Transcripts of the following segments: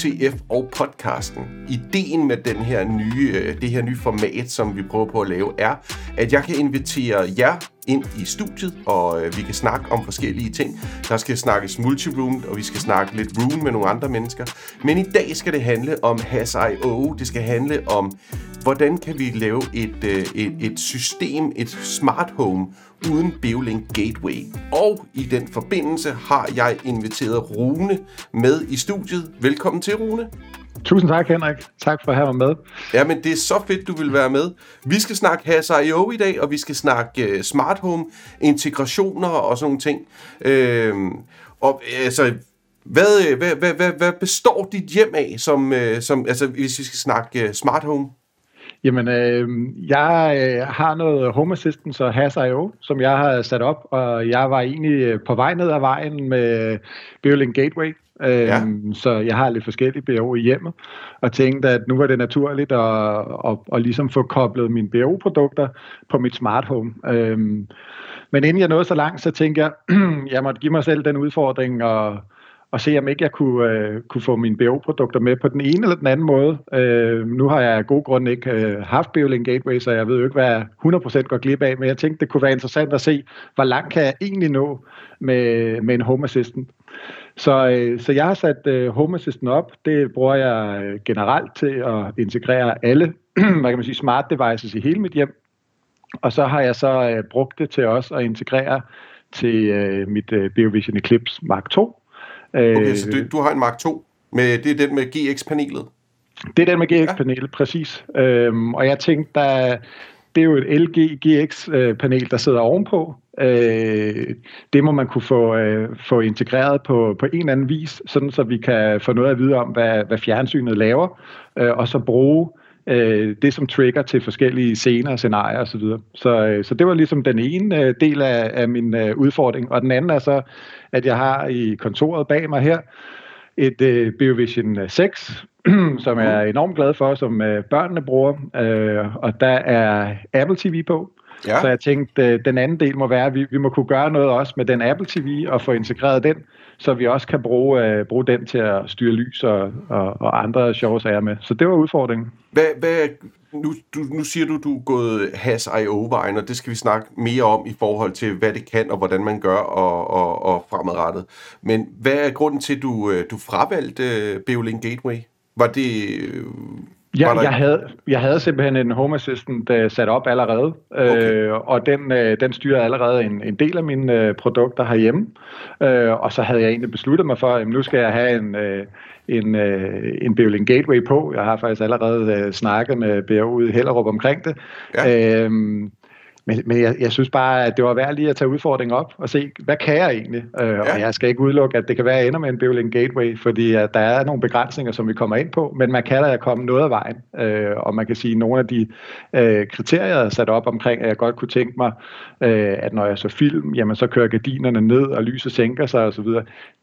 UTF og podcasten. Ideen med den her nye, øh, det her nye format, som vi prøver på at lave, er, at jeg kan invitere jer ind i studiet, og øh, vi kan snakke om forskellige ting. Der skal snakkes multiroom, og vi skal snakke lidt room med nogle andre mennesker. Men i dag skal det handle om Has.io. Det skal handle om, hvordan kan vi lave et, øh, et, et system, et smart home, uden Beolink Gateway. Og i den forbindelse har jeg inviteret Rune med i studiet. Velkommen til, Rune. Tusind tak, Henrik. Tak for at have mig med. Ja, men det er så fedt, du vil være med. Vi skal snakke Has.io i dag, og vi skal snakke uh, smart home, integrationer og sådan nogle ting. Uh, og altså, hvad, hvad, hvad, hvad, hvad består dit hjem af, som, uh, som, altså, hvis vi skal snakke smart home? Jamen, øh, jeg øh, har noget Home Assistant og Has.io, som jeg har sat op, og jeg var egentlig på vej ned ad vejen med Beolink Gateway, Øh, ja. Så jeg har lidt forskellige BO i hjemmet, og tænkte, at nu var det naturligt at, at, at ligesom få koblet mine BO-produkter på mit smart home. Øh, men inden jeg nåede så langt, så tænkte jeg, jeg måtte give mig selv den udfordring og, og se, om ikke jeg kunne, øh, kunne få mine BO-produkter med på den ene eller den anden måde. Øh, nu har jeg af god grund ikke øh, haft BeoLink Gateway, så jeg ved jo ikke, hvad jeg 100% går glip af, men jeg tænkte, det kunne være interessant at se, hvor langt kan jeg egentlig nå med, med en Home Assistant. Så, øh, så jeg har sat øh, Home Assistant op. Det bruger jeg øh, generelt til at integrere alle hvad kan man sige, smart devices i hele mit hjem. Og så har jeg så øh, brugt det til også at integrere til øh, mit øh, BioVision Eclipse Mark 2. Okay, så du, du har en Mark 2, med, det er den med GX-panelet? Det er den med GX-panelet, ja. præcis. Øhm, og jeg tænkte, der, det er jo et LG GX-panel, der sidder ovenpå. Øh, det må man kunne få, øh, få integreret på, på en eller anden vis, sådan så vi kan få noget at vide om, hvad, hvad fjernsynet laver, øh, og så bruge øh, det som trigger til forskellige scener, scenarier osv. Så, så, øh, så det var ligesom den ene øh, del af, af min øh, udfordring. Og den anden er så, at jeg har i kontoret bag mig her et øh, BioVision 6, som jeg er enormt glad for, som øh, børnene bruger. Øh, og der er Apple TV på. Ja. Så jeg tænkte, øh, den anden del må være, at vi, vi må kunne gøre noget også med den Apple TV og få integreret den, så vi også kan bruge, øh, bruge den til at styre lys og, og, og andre sjove sager med. Så det var udfordringen. Hvad, hvad, nu, du, nu siger du, du er gået Has.io-vejen, og det skal vi snakke mere om i forhold til, hvad det kan og hvordan man gør og, og, og fremadrettet. Men hvad er grunden til, at du, øh, du fravalgte Beolink Gateway? Var det... Øh, Ja, jeg, havde, jeg havde simpelthen en Home Assistant uh, sat op allerede, okay. øh, og den, uh, den styrer allerede en, en del af mine uh, produkter herhjemme. Uh, og så havde jeg egentlig besluttet mig for, at nu skal jeg have en, uh, en, uh, en Beolink Gateway på. Jeg har faktisk allerede uh, snakket med ude i Hellerup omkring det. Ja. Uh, men, men jeg, jeg synes bare, at det var værd lige at tage udfordringen op og se, hvad kan jeg egentlig? Øh, ja. Og jeg skal ikke udelukke, at det kan være, at jeg ender med en Beolink Gateway, fordi at der er nogle begrænsninger, som vi kommer ind på, men man kan da komme noget af vejen. Øh, og man kan sige, at nogle af de øh, kriterier, jeg har sat op omkring, at jeg godt kunne tænke mig, øh, at når jeg så film, jamen så kører gardinerne ned, og lyset sænker sig osv.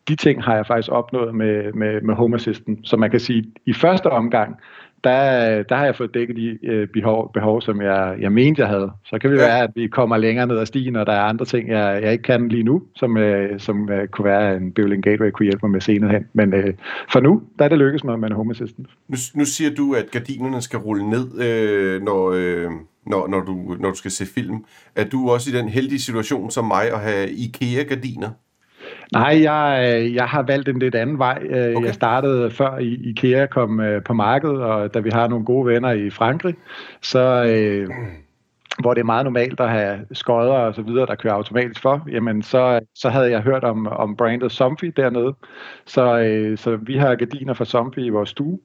De ting har jeg faktisk opnået med, med, med Home Assistant. Så man kan sige, at i første omgang, der, der har jeg fået dækket de øh, behov, behov, som jeg, jeg mente, jeg havde. Så kan det ja. være, at vi kommer længere ned ad stigen, og der er andre ting, jeg, jeg ikke kan lige nu, som, øh, som øh, kunne være en Building Gateway kunne hjælpe mig med senere hen. Men øh, for nu, der er det lykkes mig med en Home Assistant. Nu, nu siger du, at gardinerne skal rulle ned, øh, når... Øh når, når, du, når du skal se film. Er du også i den heldige situation som mig at have IKEA-gardiner? Nej, jeg, jeg har valgt en lidt anden vej. Øh, okay. Jeg startede før IKEA kom øh, på markedet, og da vi har nogle gode venner i Frankrig, så... Øh, hvor det er meget normalt at have skodder og så videre, der kører automatisk for, jamen så, så havde jeg hørt om, om brandet Somfy dernede. Så, øh, så vi har gardiner fra Somfy i vores stue,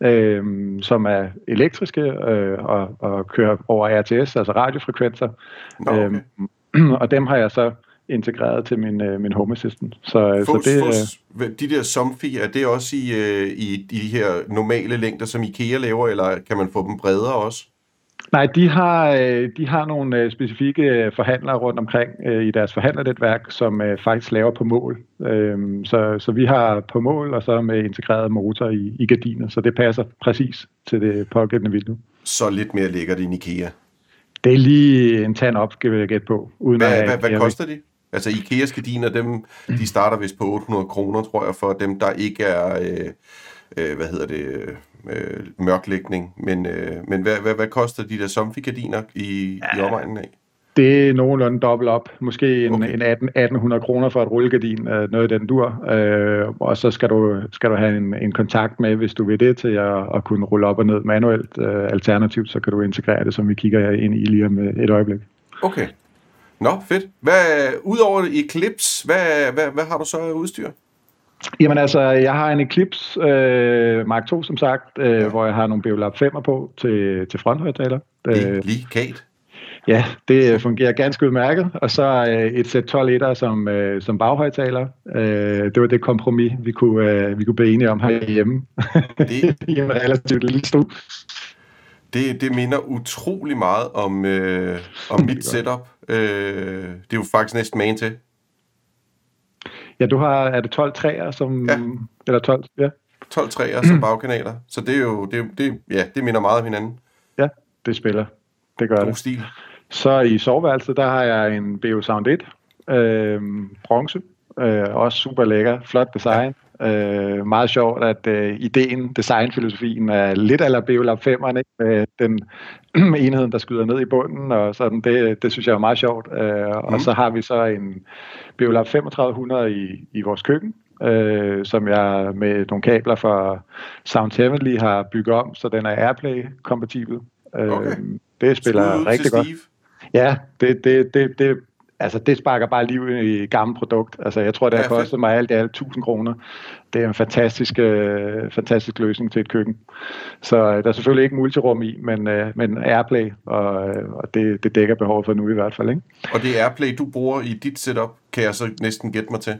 øh, som er elektriske øh, og, og kører over RTS, altså radiofrekvenser. Nå, okay. øh, og dem har jeg så integreret til min, øh, min Home Assistant. Så, Fos, så det, fos, øh, de der Somfy, er det også i, øh, i, i de her normale længder, som IKEA laver, eller kan man få dem bredere også? Nej, de har, øh, de har nogle øh, specifikke forhandlere rundt omkring i deres forhandlernetværk, som faktisk laver på mål. Øhm, så, så vi har på mål, og så med integreret motor i, i gardiner, så det passer præcis til det pågældende vindue. Så lidt mere lækkert end IKEA? Det er lige en tand op, skal jeg gætte på. Uden hvad, at, hvad, hvad koster de? Altså IKEA's gardiner, dem, de starter vist på 800 kroner, tror jeg, for dem, der ikke er, øh, øh, hvad hedder det, øh, mørklægning. Men, øh, men hvad, hvad, hvad koster de der Somfy-gardiner i, ja. i omegnen af? Det er nogenlunde dobbelt op. Måske en, okay. en 18, 1800 kroner for et rullegardin, øh, noget af den dur. Øh, og så skal du, skal du have en, en kontakt med, hvis du vil det, til at, at kunne rulle op og ned manuelt. Øh, alternativt, så kan du integrere det, som vi kigger ind i lige om et øjeblik. Okay. Nå, fedt. Hvad, udover Eclipse, hvad, hvad, hvad har du så af udstyr? Jamen altså, jeg har en Eclipse øh, Mark II, som sagt, øh, ja. hvor jeg har nogle Beolab 5'er på til, til fronthøjtaler. Øh, lige Kate. Ja, det fungerer ganske udmærket. Og så øh, et sæt 12 liter som, øh, som baghøjtaler. Øh, det var det kompromis, vi kunne, øh, vi kunne blive enige om herhjemme. Det, I en relativt lille stue. Det, det minder utrolig meget om, øh, om mit setup. Øh, det er jo faktisk næsten main til. Ja, du har, er det 12 træer som, ja. eller 12, ja. 12 træer som bagkanaler. Så det er jo, det, det, ja, det minder meget om hinanden. Ja, det spiller. Det gør God det. stil. Så i soveværelset, der har jeg en BO Sound 1, øh, bronze, øh, også super lækker, flot design. Øh, meget sjovt, at øh, ideen, designfilosofien er lidt eller Beolab 5'eren, ikke? med den enheden, der skyder ned i bunden, og sådan, det, det synes jeg er meget sjovt. Øh, mm. Og så har vi så en Beolab 3500 i, i vores køkken, øh, som jeg med nogle kabler fra Sound Heavenly har bygget om, så den er Airplay-kompatibel. Øh, okay. Det spiller rigtig godt. Ja, det, det, det, det, altså det sparker bare liv i gammelt produkt. Altså jeg tror, det har ja, kostet mig alt i alt 1000 kroner. Det er en fantastisk, øh, fantastisk løsning til et køkken. Så øh, der er selvfølgelig ikke multirum i, men, øh, men Airplay, og, øh, og det, det dækker behovet for nu i hvert fald. Ikke? Og det er Airplay, du bruger i dit setup, kan jeg så næsten gætte mig til?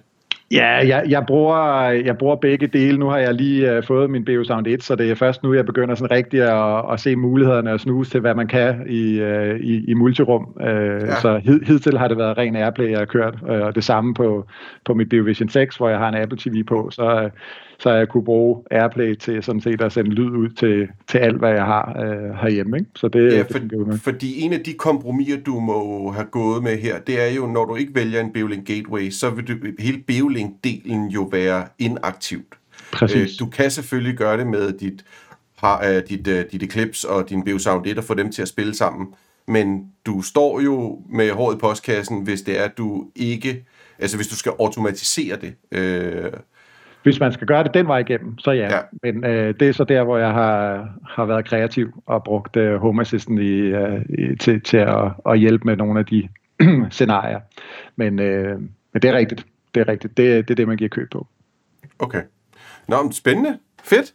Ja, jeg, jeg, bruger, jeg bruger begge dele. Nu har jeg lige uh, fået min BO Sound 1, så det er først nu, jeg begynder sådan rigtig at, at se mulighederne og snuse til, hvad man kan i, uh, i, i multirum. Uh, ja. Så hed, hidtil har det været ren Airplay, jeg har kørt, uh, og det samme på, på mit BO Vision 6, hvor jeg har en Apple TV på. Så, uh, så jeg kunne bruge Airplay til sådan set at sende lyd ud til, til alt, hvad jeg har øh, herhjemme. Ikke? Så det, ja, for, det med. fordi en af de kompromiser, du må have gået med her, det er jo, når du ikke vælger en Beolink Gateway, så vil du, hele Beolink-delen jo være inaktivt. Præcis. Øh, du kan selvfølgelig gøre det med dit, har, uh, dit, uh, dit Eclipse og din Beosound 1 og få dem til at spille sammen. Men du står jo med håret i postkassen, hvis det er, at du ikke... Altså hvis du skal automatisere det. Øh, hvis man skal gøre det den vej igennem, så ja. ja. Men øh, det er så der, hvor jeg har, har været kreativ og brugt øh, Home Assistant i, øh, i, til, til at, at hjælpe med nogle af de scenarier. Men, øh, men det er rigtigt. Det er rigtigt. Det, det er det, man giver køb på. Okay. Nå, men spændende. Fedt.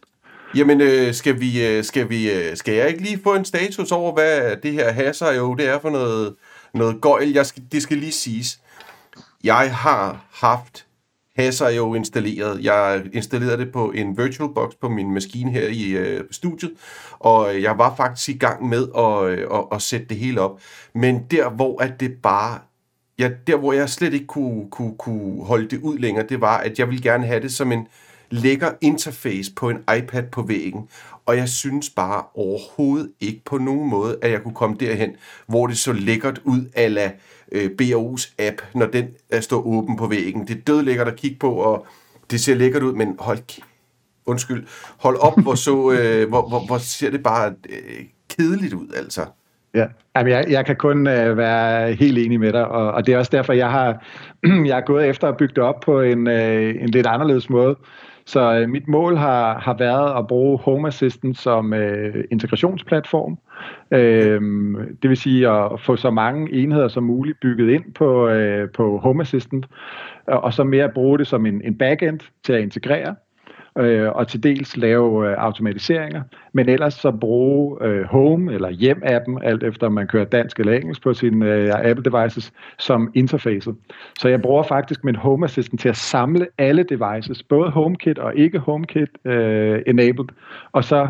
Jamen, øh, skal, vi, øh, skal, vi, øh, skal jeg ikke lige få en status over, hvad det her hasser jo det er for noget, noget gøjl? Jeg skal, det skal lige siges. Jeg har haft Hasser er jo installeret. Jeg installerede det på en VirtualBox på min maskine her i øh, studiet, og øh, jeg var faktisk i gang med at, øh, at, at sætte det hele op. Men der, hvor at det bare ja, der hvor jeg slet ikke kunne, kunne, kunne holde det ud længere, det var, at jeg ville gerne have det som en lækker interface på en iPad på væggen. Og jeg synes bare overhovedet ikke på nogen måde, at jeg kunne komme derhen, hvor det så lækkert ud ala øh, BAU's app, når den er stå åben på væggen. Det er død lækkert at kigge på, og det ser lækkert ud, men hold undskyld, hold op, hvor, så, øh, hvor, hvor, hvor ser det bare øh, kedeligt ud, altså. Ja, Jamen, jeg, jeg kan kun øh, være helt enig med dig, og, og det er også derfor, jeg har, jeg har gået efter at bygge det op på en, øh, en lidt anderledes måde. Så øh, mit mål har, har været at bruge Home Assistant som øh, integrationsplatform. Øh, det vil sige at få så mange enheder som muligt bygget ind på, øh, på Home Assistant, og så mere bruge det som en, en backend til at integrere øh, og til dels lave øh, automatiseringer, men ellers så bruge øh, Home eller Hjem-appen, alt efter om man kører dansk eller engelsk på sine øh, Apple devices, som interface. Så jeg bruger faktisk min Home Assistant til at samle alle devices, både HomeKit og ikke HomeKit øh, enabled, og så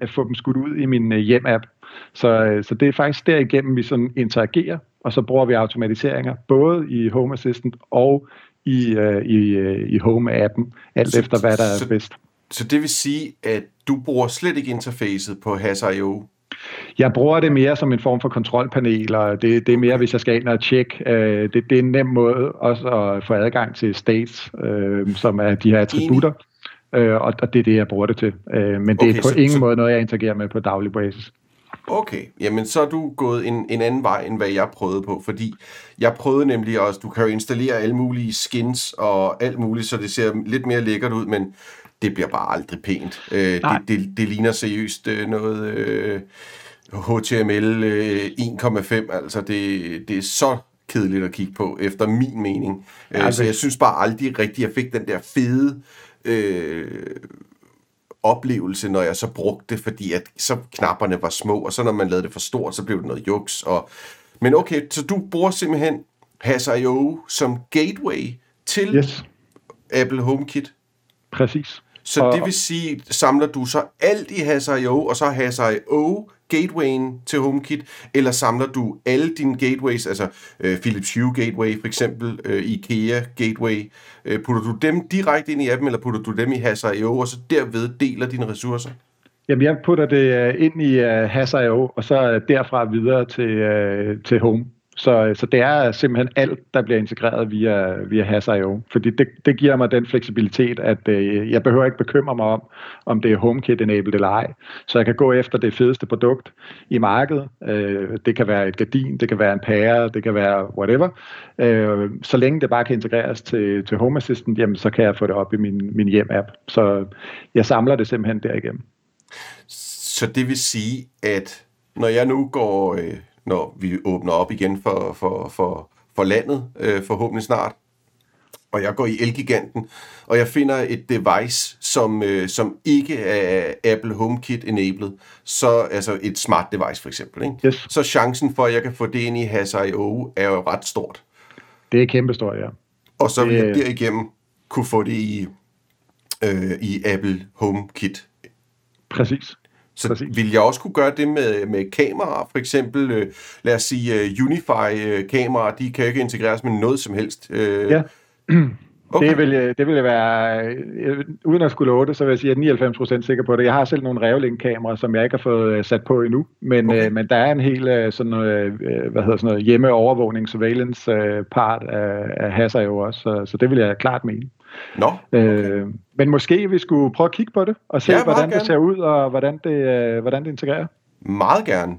at få dem skudt ud i min øh, Hjem-app. Så, øh, så det er faktisk derigennem, vi sådan interagerer, og så bruger vi automatiseringer, både i Home Assistant og i, uh, i, uh, i Home-appen, alt så, efter hvad der så, er bedst. Så det vil sige, at du bruger slet ikke interfacet på Has.io? Jeg bruger det mere som en form for kontrolpanel, og det, det er mere, hvis jeg skal ind og tjekke. Øh, det, det er en nem måde også at få adgang til states, øh, som er de her attributter. Øh, og, det er det, jeg bruger det til. Øh, men det okay, er på så, ingen så... måde noget, jeg interagerer med på daglig basis. Okay, jamen så er du gået en, en anden vej, end hvad jeg prøvede på, fordi jeg prøvede nemlig også, du kan jo installere alle mulige skins og alt muligt, så det ser lidt mere lækkert ud, men det bliver bare aldrig pænt. Øh, det, det, det ligner seriøst øh, noget øh, HTML øh, 1,5, altså det, det er så kedeligt at kigge på, efter min mening. Øh, ja, så jeg synes bare aldrig rigtigt, at jeg fik den der fede... Øh, oplevelse, når jeg så brugte det, fordi at så knapperne var små, og så når man lavede det for stort, så blev det noget juks. Og... Men okay, så du bruger simpelthen Hasio som gateway til yes. Apple HomeKit? Præcis. Så og, det vil sige, samler du så alt i Hasio, og så Hasio gatewayen til HomeKit, eller samler du alle dine gateways, altså øh, Philips Hue Gateway for eksempel, øh, IKEA Gateway, øh, putter du dem direkte ind i appen, eller putter du dem i Hazard.io, og så derved deler dine ressourcer? Jamen, jeg putter det øh, ind i øh, uh, Hazard.io, og så øh, derfra videre til, uh, til Home. Så, øh, så det er simpelthen alt, der bliver integreret via, via Hasio. Fordi det, det giver mig den fleksibilitet, at øh, jeg behøver ikke bekymre mig om, om det er HomeKit-enabled eller ej. Så jeg kan gå efter det fedeste produkt i markedet. Øh, det kan være et gardin, det kan være en pære, det kan være whatever. Øh, så længe det bare kan integreres til, til Home Assistant, jamen, så kan jeg få det op i min, min hjem-app. Så jeg samler det simpelthen derigennem. Så det vil sige, at når jeg nu går... Øh når vi åbner op igen for, for, for, for landet, øh, forhåbentlig snart. Og jeg går i Elgiganten, og jeg finder et device, som, øh, som ikke er Apple HomeKit enabled, så altså et smart device for eksempel. Ikke? Yes. Så chancen for, at jeg kan få det ind i Hasio, er jo ret stort. Det er kæmpestort, ja. Og så vil jeg derigennem kunne få det i, øh, i Apple HomeKit. Præcis. Så Præcis. vil jeg også kunne gøre det med, med kameraer, for eksempel, øh, lad os sige, uh, Unify-kameraer, de kan jo ikke integreres med noget som helst. Øh, ja. Okay. Det, vil, det vil være, øh, uden at skulle love det, så vil jeg sige, at jeg er 99% sikker på det. Jeg har selv nogle Revlink-kameraer, som jeg ikke har fået øh, sat på endnu, men, okay. øh, men der er en hel sådan noget, hvad hedder sådan noget, hjemmeovervågning, surveillance øh, part af, af Hasser jo også, så, så det vil jeg klart mene. Nå, okay. øh, men måske vi skulle prøve at kigge på det, og se, ja, hvordan gerne. det ser ud, og hvordan det, øh, hvordan det integrerer. Meget gerne.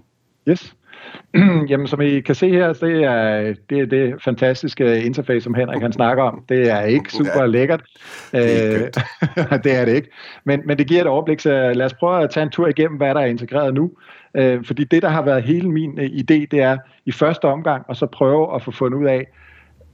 Yes. Jamen, som I kan se her, det er det, er det fantastiske interface, som Henrik han snakker om. Det er ikke super lækkert. Det er, øh, det er det ikke. Men, men det giver et overblik, så lad os prøve at tage en tur igennem, hvad der er integreret nu. Øh, fordi det, der har været hele min idé, det er i første omgang, og så prøve at få fundet ud af,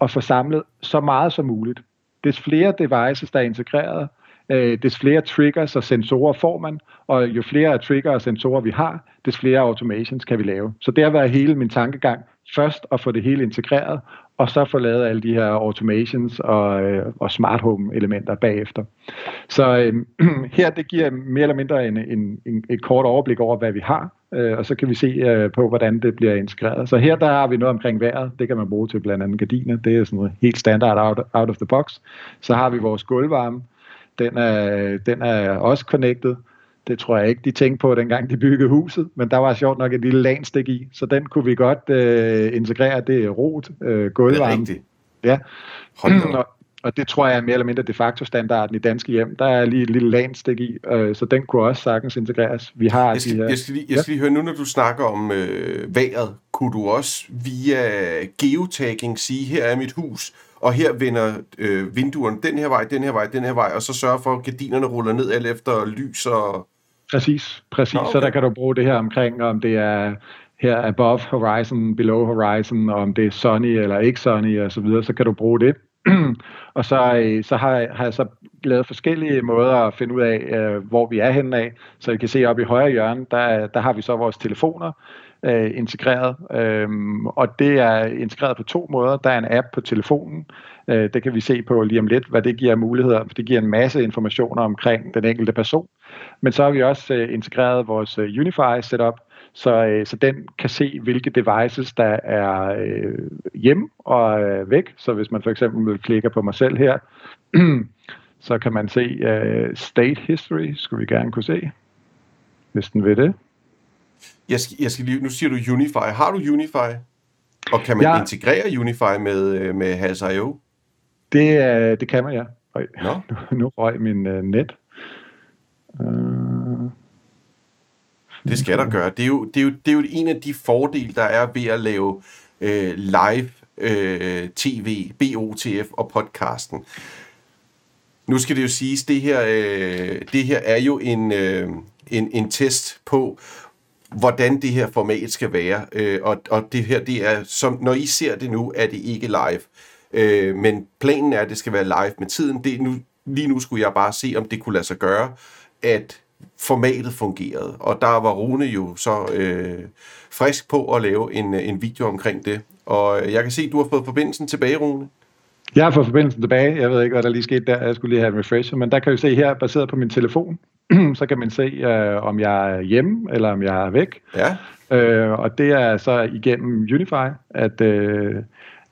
at få samlet så meget som muligt des flere devices, der er integreret, øh, des flere triggers og sensorer får man, og jo flere trigger og sensorer vi har, des flere automations kan vi lave. Så det har været hele min tankegang. Først at få det hele integreret, og så få lavet alle de her automations og, øh, og smart home elementer bagefter. Så øh, her det giver mere eller mindre en, en, en, et kort overblik over, hvad vi har, øh, og så kan vi se øh, på, hvordan det bliver integreret. Så her der har vi noget omkring vejret, det kan man bruge til blandt andet gardiner, det er sådan noget helt standard out, out of the box. Så har vi vores gulvvarme, den er, den er også connected, det tror jeg ikke, de tænkte på, dengang de byggede huset, men der var sjovt nok et lille lanstik i, så den kunne vi godt øh, integrere. Det er rot, øh, gulvvarme. Det er rigtigt. Ja. Og, og det tror jeg er mere eller mindre de facto standarden i danske hjem. Der er lige et lille lanstik i, øh, så den kunne også sagtens integreres. Vi har jeg skal, de her, jeg skal, lige, jeg skal lige høre, nu når du snakker om øh, vejret, kunne du også via geotagging sige, her er mit hus, og her vender øh, vinduerne den her vej, den her vej, den her vej, og så sørge for, at gardinerne ruller ned alt efter lys og Præcis, præcis. okay. Så der kan du bruge det her omkring, om det er her above horizon, below horizon, og om det er sunny eller ikke sunny og så videre, så kan du bruge det. og så, øh, så har, har jeg så lavet forskellige måder at finde ud af, øh, hvor vi er henne af. Så I kan se op i højre hjørne, der, der har vi så vores telefoner øh, integreret. Øh, og det er integreret på to måder. Der er en app på telefonen. Øh, det kan vi se på lige om lidt, hvad det giver muligheder. For det giver en masse informationer omkring den enkelte person. Men så har vi også øh, integreret vores øh, Unify setup, så, øh, så den kan se, hvilke devices, der er øh, hjemme og øh, væk. Så hvis man for eksempel klikker på mig selv her, så kan man se øh, state history, skulle vi gerne kunne se, hvis den vil det. Jeg skal, jeg skal lige, nu siger du Unify. Har du Unify? Og kan man ja. integrere Unify med, øh, med Has.io? Det, det kan man, ja. Øj, no. nu, nu røg min uh, net. Uh, det skal der gøre. Det er, jo, det, er jo, det er jo en af de fordele, der er ved at lave øh, live øh, tv, BOTF og podcasten. Nu skal det jo siges, det her, øh, det her er jo en, øh, en, en test på, hvordan det her format skal være. Øh, og, og det her, det er, som, når I ser det nu, er det ikke live. Øh, men planen er, at det skal være live med tiden. Det, nu, lige nu skulle jeg bare se, om det kunne lade sig gøre, at formatet fungerede. Og der var Rune jo så øh, frisk på at lave en, en video omkring det. Og jeg kan se, at du har fået forbindelsen tilbage, Rune. Jeg har fået forbindelsen tilbage. Jeg ved ikke, hvad der lige skete der. Jeg skulle lige have en refresher. Men der kan vi se her, baseret på min telefon, så kan man se, øh, om jeg er hjemme, eller om jeg er væk. Ja. Øh, og det er så igennem Unify, at, øh,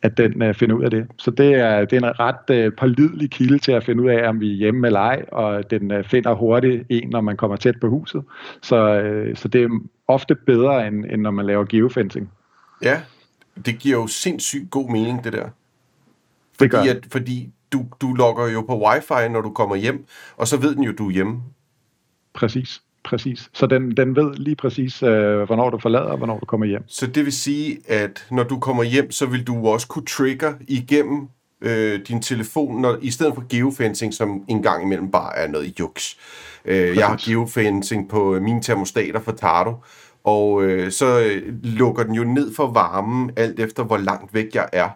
at den øh, finder ud af det. Så det er, det er en ret øh, pålidelig kilde til at finde ud af, om vi er hjemme eller ej, og den øh, finder hurtigt en, når man kommer tæt på huset. Så, øh, så det er ofte bedre, end, end når man laver geofencing. Ja, det giver jo sindssygt god mening, det der. Fordi, det gør. At, fordi du, du logger jo på wifi, når du kommer hjem, og så ved den jo, du er hjemme. Præcis. Præcis. Så den, den ved lige præcis, øh, hvornår du forlader og hvornår du kommer hjem. Så det vil sige, at når du kommer hjem, så vil du også kunne trigger igennem øh, din telefon, når, i stedet for geofencing, som en gang imellem bare er noget juks. Øh, jeg har geofencing på mine termostater for Tardo, og øh, så øh, lukker den jo ned for varmen, alt efter hvor langt væk jeg er.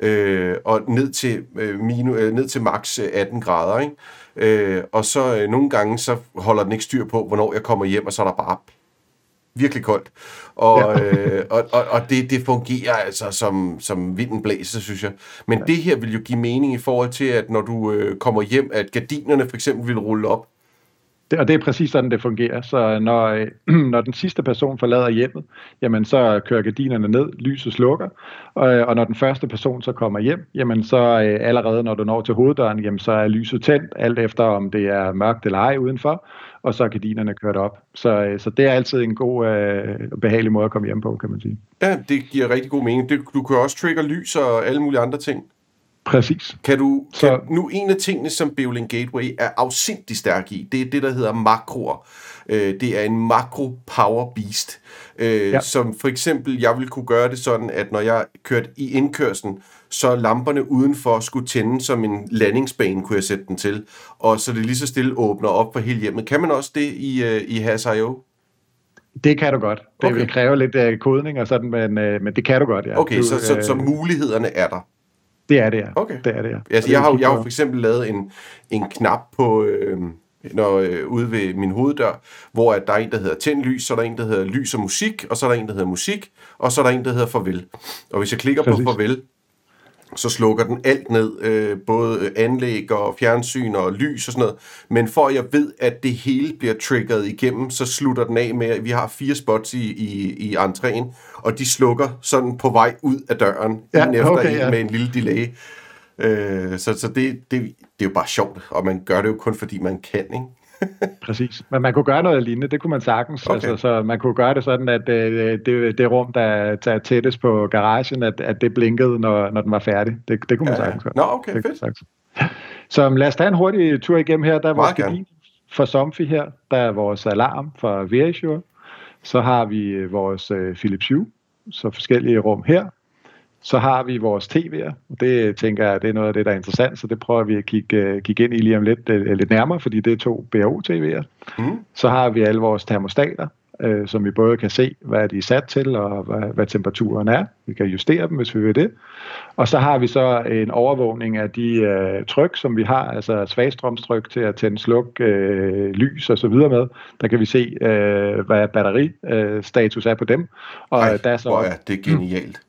Øh, og ned til, øh, minu, øh, ned til max 18 grader, ikke? Øh, og så øh, nogle gange, så holder den ikke styr på, hvornår jeg kommer hjem, og så er der bare virkelig koldt. Og, ja. øh, og, og, og det, det fungerer altså som, som vinden blæser, synes jeg. Men ja. det her vil jo give mening i forhold til, at når du øh, kommer hjem, at gardinerne for eksempel vil rulle op, det, og det er præcis sådan, det fungerer. Så når, øh, når den sidste person forlader hjemmet, jamen så kører gardinerne ned, lyset slukker, og, og når den første person så kommer hjem, jamen så øh, allerede når du når til hoveddøren, jamen så er lyset tændt, alt efter om det er mørkt eller ej udenfor, og så er gardinerne kørt op. Så, øh, så det er altid en god øh, behagelig måde at komme hjem på, kan man sige. Ja, det giver rigtig god mening. Det, du kan også trigger lys og alle mulige andre ting. Præcis. Kan du, kan, så, nu en af tingene, som Beolin Gateway er afsindig stærk i, det er det, der hedder makroer. Øh, det er en makro power beast, øh, ja. som for eksempel, jeg vil kunne gøre det sådan, at når jeg kørte i indkørslen, så lamperne udenfor skulle tænde som en landingsbane, kunne jeg sætte den til, og så det lige så stille åbner op for hele hjemmet. Kan man også det i, uh, i Has.io? Det kan du godt. Det okay. vil kræve lidt uh, kodning og sådan, men, uh, men det kan du godt, ja. Okay, du, så, så, så mulighederne er der? Det er det, ja. Okay. Det er det, ja. Altså, jeg, har, jeg har for eksempel lavet en, en knap på... Øh, når, øh, ude ved min hoveddør, hvor at der er en, der hedder tænd lys, så er der en, der hedder lys og musik, og så er der en, der hedder musik, og så er der en, der hedder farvel. Og hvis jeg klikker Præcis. på farvel, så slukker den alt ned, øh, både anlæg og fjernsyn og lys og sådan noget. Men for at jeg ved, at det hele bliver triggeret igennem, så slutter den af med, at vi har fire spots i, i, i entréen, og de slukker sådan på vej ud af døren, ja, en efter okay, en ja. med en lille delay. Øh, så så det, det, det er jo bare sjovt, og man gør det jo kun, fordi man kan, ikke? Præcis. Men man kunne gøre noget lignende, det kunne man sagtens. Okay. Altså, så man kunne gøre det sådan, at øh, det, det rum, der tager tættest på garagen, at, at det blinkede, når, når den var færdig. Det, det kunne man ja, sagtens gøre. Nå, okay, det fedt. Så lad os tage en hurtig tur igennem her. Der er vores gardin for Somfy her. Der er vores alarm for Verisure. Så har vi øh, vores øh, Philips Hue, så forskellige rum her. Så har vi vores TV'er, og det tænker jeg, det er noget af det, der er interessant, så det prøver vi at kigge, øh, kigge ind i lige om lidt, øh, lidt nærmere, fordi det er to BAO-TV'er. Mm. Så har vi alle vores termostater, øh, som vi både kan se, hvad de er sat til, og hvad, hvad temperaturen er. Vi kan justere dem, hvis vi vil det. Og så har vi så en overvågning af de øh, tryk, som vi har, altså svagstrømstryk til at tænde, sluk, øh, lys og så videre med. Der kan vi se, øh, hvad batteristatus øh, er på dem. Og Ej, der er så, hvor er det genialt.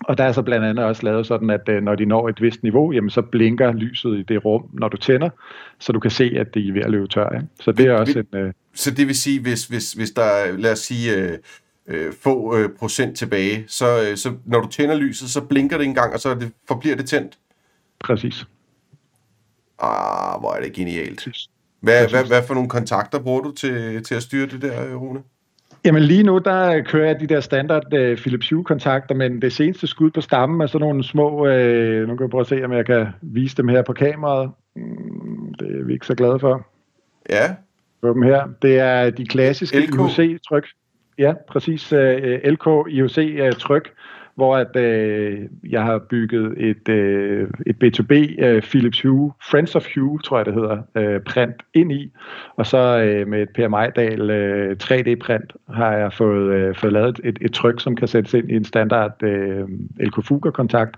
Og der er så blandt andet også lavet sådan, at øh, når de når et vist niveau, jamen så blinker lyset i det rum, når du tænder, så du kan se, at det er ved at løbe tør. Ikke? Så det er også en... Øh... Så det vil sige, hvis, hvis, hvis der er, lad os sige, øh, øh, få øh, procent tilbage, så, øh, så når du tænder lyset, så blinker det en gang, og så det, forbliver det tændt? Præcis. Ah, hvor er det genialt. Hvad, hvad, hvad for nogle kontakter bruger du til, til at styre det der, Rune? Jamen lige nu, der kører jeg de der standard uh, Philips Hue-kontakter, men det seneste skud på stammen er sådan nogle små, uh, nu kan jeg prøve at se, om jeg kan vise dem her på kameraet. Mm, det er vi ikke så glade for. Ja. Dem her. Det er de klassiske IOC-tryk. Ja, præcis. Uh, LK IOC-tryk, hvor at, øh, jeg har bygget et, øh, et B2B øh, Philips Hue, Friends of Hue, tror jeg det hedder, øh, print ind i. Og så øh, med et Per Majdal øh, 3D-print har jeg fået, øh, fået lavet et, et tryk, som kan sættes ind i en standard øh, LK Fuga-kontakt.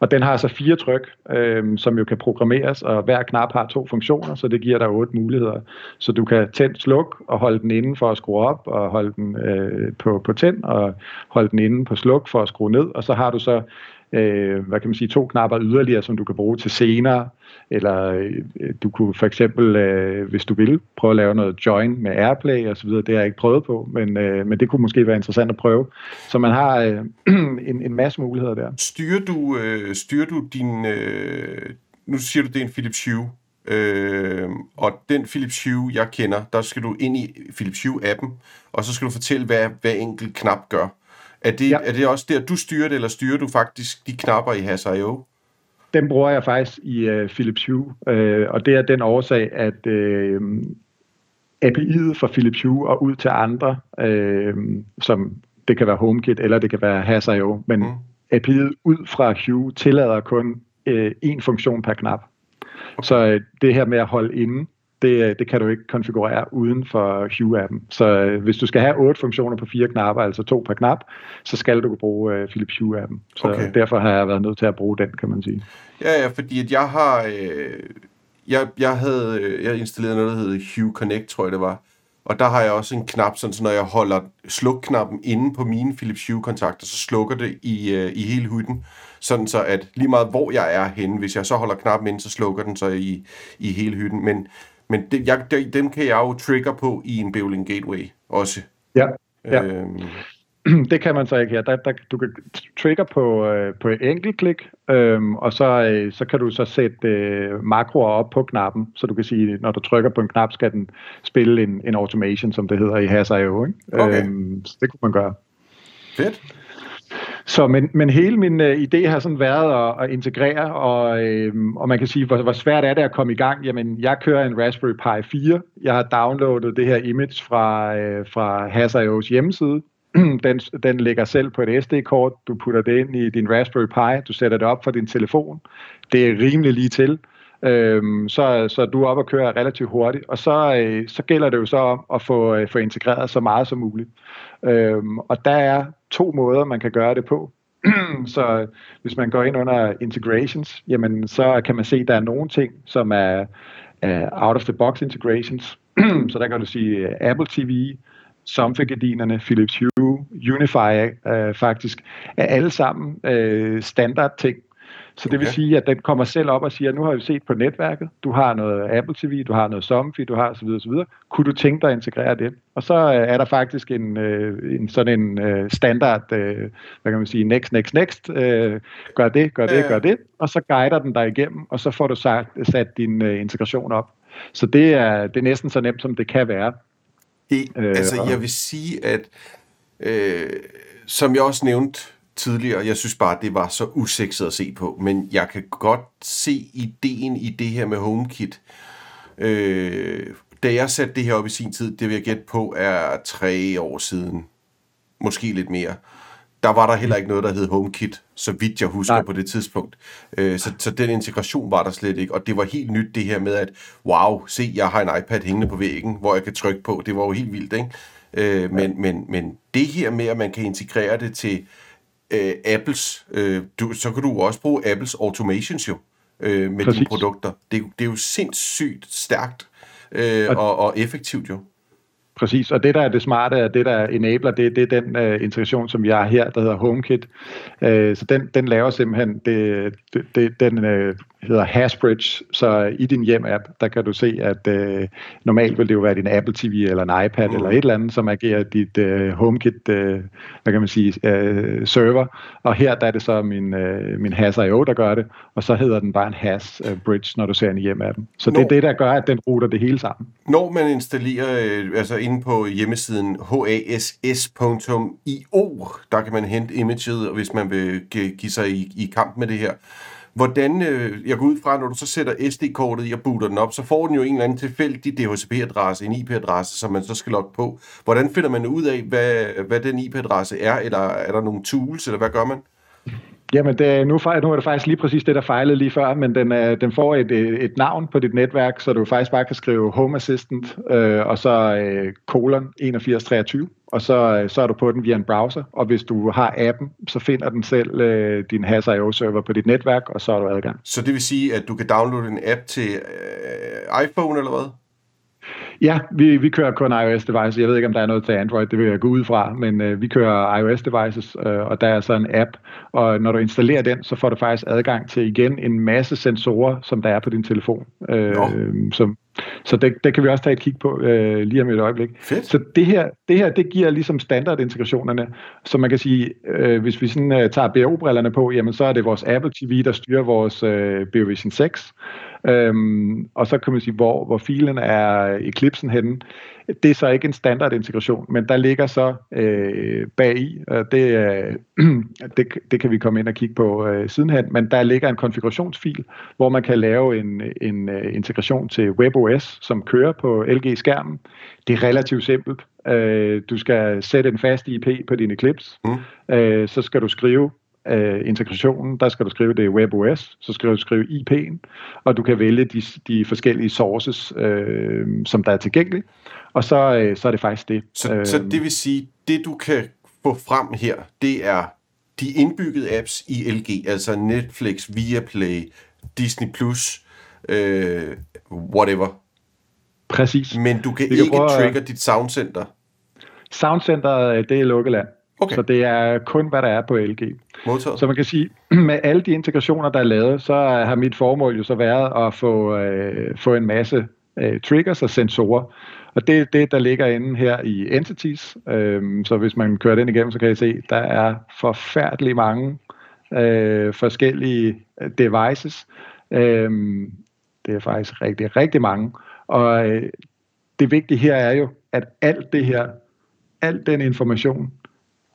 Og den har så fire tryk, øh, som jo kan programmeres, og hver knap har to funktioner, så det giver dig otte muligheder. Så du kan tænde, sluk og holde den inde for at skrue op, og holde den øh, på, på tænd, og holde den inde på sluk for at skrue ned ned, og så har du så øh, hvad kan man sige, to knapper yderligere, som du kan bruge til senere, eller øh, du kunne for eksempel, øh, hvis du vil, prøve at lave noget join med Airplay og så videre, det har jeg ikke prøvet på, men, øh, men det kunne måske være interessant at prøve. Så man har øh, en, en masse muligheder der. Styrer du, øh, styrer du din, øh, nu siger du, det er en Philips Hue, Øh, og den Philips Hue, jeg kender, der skal du ind i Philips Hue-appen, og så skal du fortælle, hvad hver enkelt knap gør. Er det, ja. er det også der, du styrer det, eller styrer du faktisk de knapper i Has.io? Den bruger jeg faktisk i uh, Philips Hue, uh, og det er den årsag, at uh, API'et fra Philips Hue og ud til andre, uh, som det kan være HomeKit eller det kan være Has.io, men mm. API'et ud fra Hue tillader kun uh, én funktion per knap. Okay. Så uh, det her med at holde inde, det, det kan du ikke konfigurere uden for Hue-appen. Så øh, hvis du skal have otte funktioner på fire knapper, altså to per knap, så skal du bruge øh, Philips Hue-appen. Så okay. derfor har jeg været nødt til at bruge den, kan man sige. Ja, ja, fordi at jeg har... Øh, jeg, jeg havde øh, jeg installeret noget, der hedder Hue Connect, tror jeg det var. Og der har jeg også en knap, sådan, så når jeg holder slukknappen inde på mine Philips Hue-kontakter, så slukker det i, øh, i hele hytten. Sådan så, at lige meget hvor jeg er henne, hvis jeg så holder knappen inde, så slukker den så i, i hele hytten. Men men det, jeg, dem kan jeg jo trigger på i en Bowling Gateway også. Ja, ja. Øhm. Det kan man så ikke her. Der, der, du kan trigger på, øh, på et enkelt klik, øhm, og så, øh, så kan du så sætte øh, makroer op på knappen, så du kan sige, når du trykker på en knap, skal den spille en, en automation, som det hedder i Has.io. Ikke? Okay. Øhm, så det kunne man gøre. Fedt. Så, men, men hele min øh, idé har sådan været at, at integrere, og, øh, og man kan sige, hvor, hvor svært er det at komme i gang? Jamen, jeg kører en Raspberry Pi 4. Jeg har downloadet det her image fra, øh, fra Hazard.io's hjemmeside. den, den ligger selv på et SD-kort. Du putter det ind i din Raspberry Pi. Du sætter det op for din telefon. Det er rimelig lige til. Øhm, så, så du er oppe og kører relativt hurtigt, og så, øh, så gælder det jo så om at få, øh, få integreret så meget som muligt. Øhm, og der er to måder, man kan gøre det på. så øh, hvis man går ind under integrations, jamen så kan man se, at der er nogle ting, som er, uh, out-of-the-box integrations. så der kan du sige uh, Apple TV, Somfy-gardinerne, Philips Hue, Unify uh, faktisk, er alle sammen uh, standard ting, så det vil sige, at den kommer selv op og siger, nu har vi set på netværket, du har noget Apple TV, du har noget Somfy, du har osv. osv. Kunne du tænke dig at integrere det? Og så øh, er der faktisk en, øh, en sådan en øh, standard, hvad kan man sige, next, next, next, gør det, gør det, gør det, og så guider den dig igennem, og så får du sat, sat din integration op. Så det er, det er næsten så nemt, som det kan være. Det, altså, jeg vil sige, at øh, som jeg også nævnte tidligere. Jeg synes bare, det var så usekset at se på. Men jeg kan godt se ideen i det her med HomeKit. Øh, da jeg satte det her op i sin tid, det vil jeg gætte på, er tre år siden. Måske lidt mere. Der var der heller ikke noget, der hed HomeKit, så vidt jeg husker Nej. på det tidspunkt. Øh, så, så den integration var der slet ikke. Og det var helt nyt det her med, at wow, se, jeg har en iPad hængende på væggen, hvor jeg kan trykke på. Det var jo helt vildt, ikke? Øh, men, men, men det her med, at man kan integrere det til øh, Apples, øh, du, så kan du også bruge Apples automations jo øh, med Præcis. dine produkter. Det, det er jo sindssygt stærkt øh, og, og effektivt jo. Præcis, og det der er det smarte, og det der enabler, det, det er den uh, integration, som vi har her, der hedder HomeKit. Uh, så den, den laver simpelthen, det, det, den uh, hedder Hasbridge, så i din hjem-app, der kan du se, at øh, normalt vil det jo være din Apple TV eller en iPad mm. eller et eller andet, som agerer dit øh, HomeKit, øh, hvad kan man sige, øh, server, og her der er det så min, øh, min Has.io, der gør det, og så hedder den bare en Hasbridge, når du ser den i hjem-appen. Så når, det er det, der gør, at den ruter det hele sammen. Når man installerer, øh, altså inde på hjemmesiden hass.io, der kan man hente imaget, hvis man vil give sig i, i kamp med det her. Hvordan, øh, jeg går ud fra, når du så sætter SD-kortet i og booter den op, så får den jo en eller anden tilfældig DHCP-adresse, en IP-adresse, som man så skal logge på. Hvordan finder man ud af, hvad, hvad den IP-adresse er, eller er der nogle tools, eller hvad gør man? Jamen, det, nu, nu er det faktisk lige præcis det, der fejlede lige før, men den, øh, den får et, øh, et navn på dit netværk, så du faktisk bare kan skrive Home Assistant, øh, og så øh, colon 8123, og så, øh, så er du på den via en browser, og hvis du har appen, så finder den selv øh, din Has.io-server på dit netværk, og så er du adgang. Så det vil sige, at du kan downloade en app til øh, iPhone eller hvad? Ja, vi, vi kører kun iOS-devices. Jeg ved ikke, om der er noget til Android, det vil jeg gå ud fra, men øh, vi kører iOS-devices, øh, og der er så en app, og når du installerer den, så får du faktisk adgang til igen en masse sensorer, som der er på din telefon. Øh, som, så det, det kan vi også tage et kig på øh, lige om et øjeblik. Fedt. Så det her, det her, det giver ligesom standardintegrationerne, så man kan sige, øh, hvis vi sådan øh, tager BO-brillerne på, jamen så er det vores Apple TV, der styrer vores øh, BOVision 6, Øhm, og så kan man sige, hvor, hvor filen er Eclipsen henne. Det er så ikke en standard integration, men der ligger så øh, bagi, og det, øh, det, det kan vi komme ind og kigge på øh, sidenhen, men der ligger en konfigurationsfil, hvor man kan lave en, en uh, integration til WebOS, som kører på LG-skærmen. Det er relativt simpelt. Øh, du skal sætte en fast IP på din Eclipse, mm. øh, så skal du skrive øh, integrationen, der skal du skrive det i WebOS, så skal du skrive IP'en, og du kan vælge de, de forskellige sources, øh, som der er tilgængelige, og så, øh, så er det faktisk det. Så, øh, så det vil sige, det du kan få frem her, det er de indbyggede apps i LG, altså Netflix, Viaplay, Disney+, Plus, øh, whatever. Præcis. Men du kan ikke prøve, trigger dit soundcenter. Soundcenter, det er lukkeland. Okay. Så det er kun, hvad der er på LG. Modtaget. Så man kan sige, med alle de integrationer, der er lavet, så har mit formål jo så været at få, øh, få en masse øh, triggers og sensorer. Og det er det, der ligger inde her i Entities. Øhm, så hvis man kører den igennem, så kan I se, der er forfærdeligt mange øh, forskellige øh, devices. Øhm, det er faktisk rigtig, rigtig mange. Og øh, det vigtige her er jo, at alt det her, al den information,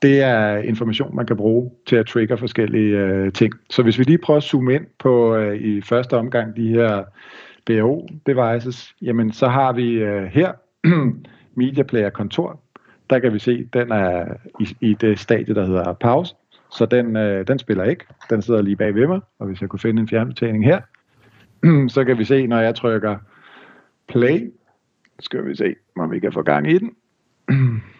det er information, man kan bruge til at trigger forskellige øh, ting. Så hvis vi lige prøver at zoome ind på øh, i første omgang de her BO-devices, jamen så har vi øh, her Media Player Kontor. Der kan vi se, den er i, i det stadie, der hedder pause. Så den, øh, den spiller ikke. Den sidder lige bag ved mig. Og hvis jeg kunne finde en fjernbetjening her, så kan vi se, når jeg trykker play, skal vi se, om vi kan få gang i den.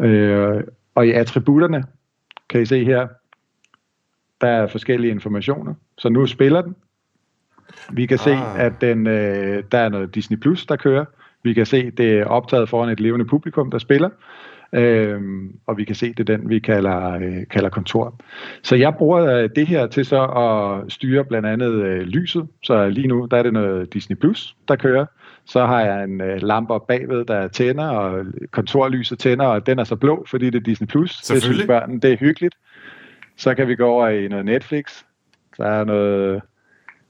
Øh, og i attributterne kan I se her, der er forskellige informationer. Så nu spiller den. Vi kan ah. se, at den, øh, der er noget Disney Plus, der kører. Vi kan se, det er optaget foran et levende publikum, der spiller. Øhm, og vi kan se, det er den, vi kalder, øh, kalder kontor. Så jeg bruger øh, det her til så at styre blandt andet øh, lyset. Så lige nu, der er det noget Disney Plus, der kører. Så har jeg en øh, lampe bagved, der tænder, og kontorlyset tænder, og den er så blå, fordi det er Disney+. Plus. Det synes børnene, det er hyggeligt. Så kan vi gå over i noget Netflix. Der er noget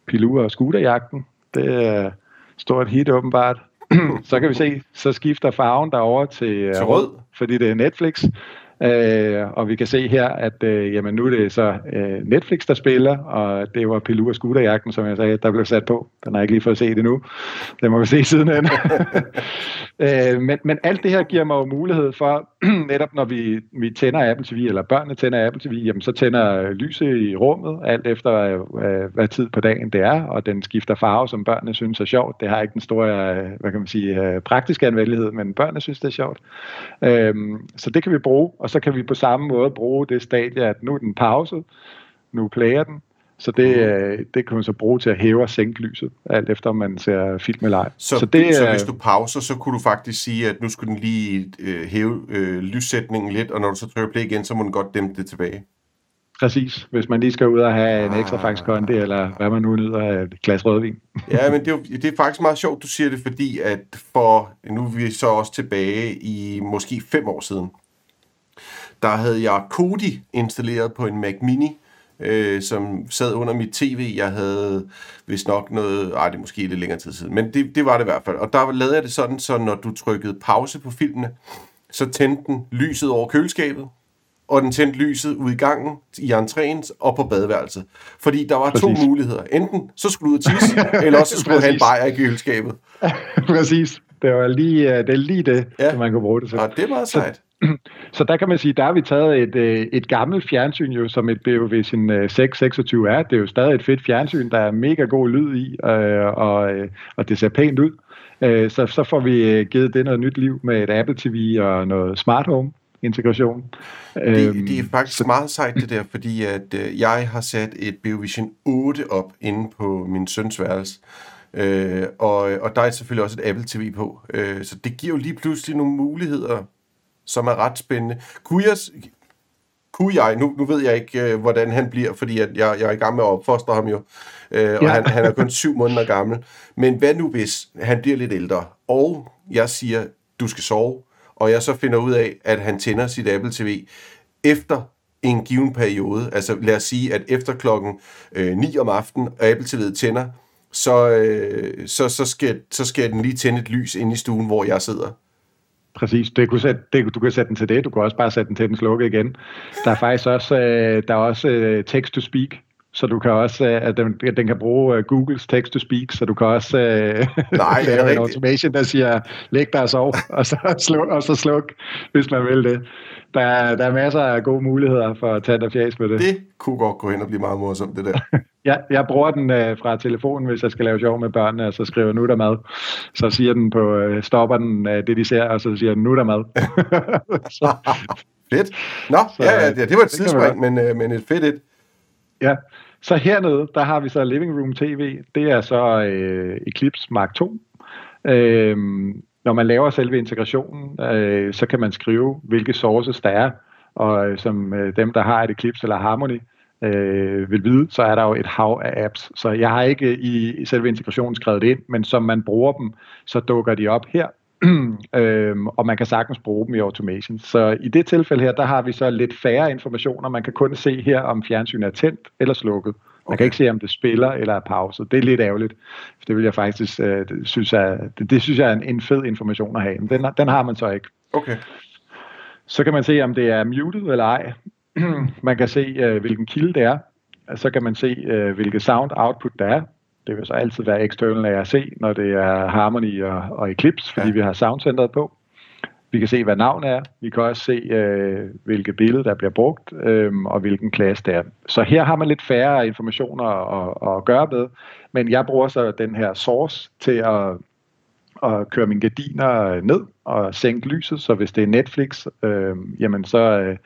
Pilua og Scooterjagten. Det er stort hit åbenbart. så kan vi se, så skifter farven derover til, øh, til rød, fordi det er Netflix. Øh, og vi kan se her, at øh, jamen, nu er det så øh, Netflix, der spiller, og det var Pilou og Scooterjagten, som jeg sagde, der blev sat på. Den har jeg ikke lige fået set endnu. Den må vi se siden hen. øh, men, men alt det her giver mig jo mulighed for, netop når vi, vi tænder Apple TV, eller børnene tænder Apple TV, jamen, så tænder lyset i rummet, alt efter øh, øh, hvad tid på dagen det er, og den skifter farve, som børnene synes er sjovt. Det har ikke den store, øh, hvad kan man sige, øh, praktiske anvendelighed, men børnene synes, det er sjovt. Øh, så det kan vi bruge, og så kan vi på samme måde bruge det stadie, at nu er den pause, nu plager den, så det, mm. det kan man så bruge til at hæve og sænke lyset, alt efter om man ser film eller ej. Så, så, det, så hvis du pauser, så kunne du faktisk sige, at nu skulle den lige øh, hæve øh, lyssætningen lidt, og når du så trykker play igen, så må den godt dæmpe det tilbage? Præcis, hvis man lige skal ud og have en ekstra faktisk kondi, eller hvad man nu nyder af et glas rødvin. ja, men det er, det er faktisk meget sjovt, du siger det, fordi at for, nu er vi så også tilbage i måske fem år siden, der havde jeg Kodi installeret på en Mac Mini, øh, som sad under mit tv. Jeg havde vist nok noget, ej det er måske lidt længere tid siden, men det, det var det i hvert fald. Og der lavede jeg det sådan, så når du trykkede pause på filmene, så tændte den lyset over køleskabet, og den tændte lyset ud i gangen, i entréen og på badeværelset. Fordi der var Præcis. to muligheder. Enten så skulle du ud og tisse, eller også så skulle du have en bajer i køleskabet. Præcis. Det var lige øh, det, er lige det, ja. som man kunne bruge det til. Og det meget sejt. Så, så der kan man sige, der har vi taget et, øh, et gammelt fjernsyn jo, som et BOV Vision 626 er. Det er jo stadig et fedt fjernsyn, der er mega god lyd i, øh, og, og det ser pænt ud. Så, så får vi givet det noget nyt liv med et Apple TV og noget smart home integration. Det, øhm, det er faktisk så... meget sejt det der, fordi at øh, jeg har sat et Beovision 8 op inde på min søns værelse. Øh, og, og der er selvfølgelig også et Apple TV på. Øh, så det giver jo lige pludselig nogle muligheder, som er ret spændende. Kunne jeg, kunne jeg nu, nu ved jeg ikke, øh, hvordan han bliver, fordi at jeg, jeg er i gang med at opfostre ham jo, øh, og ja. han, han er kun syv måneder gammel. Men hvad nu, hvis han bliver lidt ældre, og jeg siger, du skal sove, og jeg så finder ud af, at han tænder sit Apple TV efter en given periode, altså lad os sige, at efter klokken øh, 9 om aftenen, og Apple TV tænder, så, øh, så, så, skal, så skal den lige tænde et lys ind i stuen, hvor jeg sidder. Præcis, det kunne sætte, det, du kan sætte den til det, du kan også bare sætte den til den slukke igen. Der er faktisk også, øh, der er også øh, text-to-speak, så du kan også, øh, at den, den kan bruge uh, Googles text-to-speak, så du kan også uh, Nej, lave en automation, der siger, læg dig og sov, og så, sluk, og så sluk, hvis man vil det. Der, er, der er masser af gode muligheder for at tage dig fjæs med det. Det kunne godt gå hen og blive meget morsomt, det der. ja, jeg bruger den uh, fra telefonen, hvis jeg skal lave sjov med børnene, og så skriver nu der mad. Så siger den på, uh, stopper den uh, det, de ser, og så siger den nu der mad. så. Fedt. Nå, så, ja, ja, det var et tidsspring, men, uh, men et fedt et. Ja, så hernede, der har vi så Living Room TV. Det er så øh, Eclipse Mark 2. Øh, når man laver selve integrationen, øh, så kan man skrive, hvilke sources der er. Og øh, som øh, dem, der har et Eclipse eller Harmony, øh, vil vide, så er der jo et hav af apps. Så jeg har ikke i, selve integrationen skrevet det ind, men som man bruger dem, så dukker de op her øhm, og man kan sagtens bruge dem i automation. Så i det tilfælde her, der har vi så lidt færre informationer. Man kan kun se her, om fjernsynet er tændt eller slukket. Man okay. kan ikke se, om det spiller eller er pause. Det er lidt ærgerligt. Det vil jeg faktisk øh, synes, jeg, det, det synes jeg er en, en fed information at have. Men den, den har man så ikke. Okay. Så kan man se, om det er muted eller ej. man kan se, øh, hvilken kilde det er. Så kan man se, øh, hvilket sound output der er. Det vil så altid være external ARC, når det er Harmony og, og Eclipse, fordi ja. vi har soundcenteret på. Vi kan se, hvad navnet er. Vi kan også se, øh, hvilket billede, der bliver brugt, øh, og hvilken klasse det er. Så her har man lidt færre informationer at, at gøre med, men jeg bruger så den her source til at at køre mine gardiner øh, ned og sænke lyset, så hvis det er Netflix, øh, jamen så øh,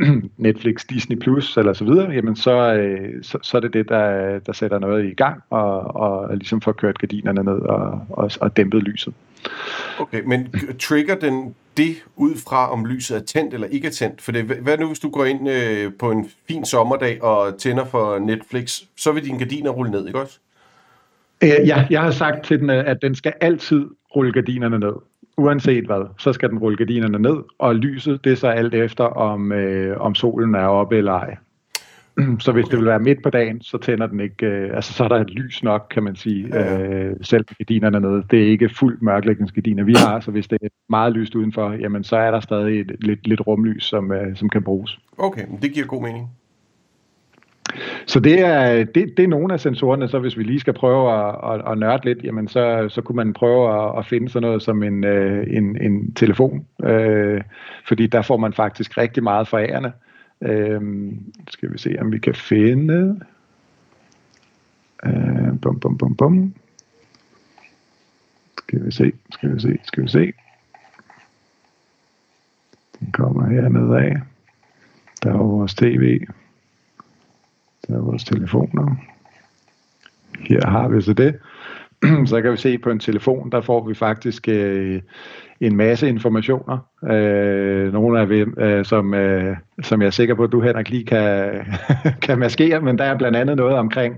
Netflix, Disney Plus eller så videre, jamen så, øh, så, så er det det, der, der sætter noget i gang og, og ligesom får kørt gardinerne ned og, og, og dæmpet lyset. Okay, men trigger den det ud fra, om lyset er tændt eller ikke er tændt? For det, hvad nu, hvis du går ind øh, på en fin sommerdag og tænder for Netflix, så vil dine gardiner rulle ned, ikke også? Øh, ja, jeg har sagt til den, at den skal altid rulle gardinerne ned. Uanset hvad, så skal den rulle gardinerne ned, og lyset, det er så alt efter, om, øh, om solen er oppe eller ej. Så hvis det vil være midt på dagen, så tænder den ikke, øh, altså så er der et lys nok, kan man sige, øh, selv gardinerne nede. Det er ikke fuldt mørklægningsgardiner, vi har, så hvis det er meget lyst udenfor, jamen så er der stadig et, lidt, lidt rumlys, som, øh, som kan bruges. Okay, det giver god mening. Så det er, det, det er nogle af sensorerne, så hvis vi lige skal prøve at, at, at nørde lidt, jamen så, så kunne man prøve at, at finde sådan noget som en, øh, en, en telefon, øh, fordi der får man faktisk rigtig meget fra ærerne. Øh, skal vi se, om vi kan finde... Øh, bum, bum, bum, bum. Skal vi se, skal vi se, skal vi se. Den kommer hernede af. Der er vores tv. Der er vores telefoner. Her har vi så det. så kan vi se på en telefon, der får vi faktisk øh, en masse informationer. Øh, nogle af dem, øh, som, øh, som jeg er sikker på, at du, Henrik, lige kan, kan maskere, men der er blandt andet noget omkring,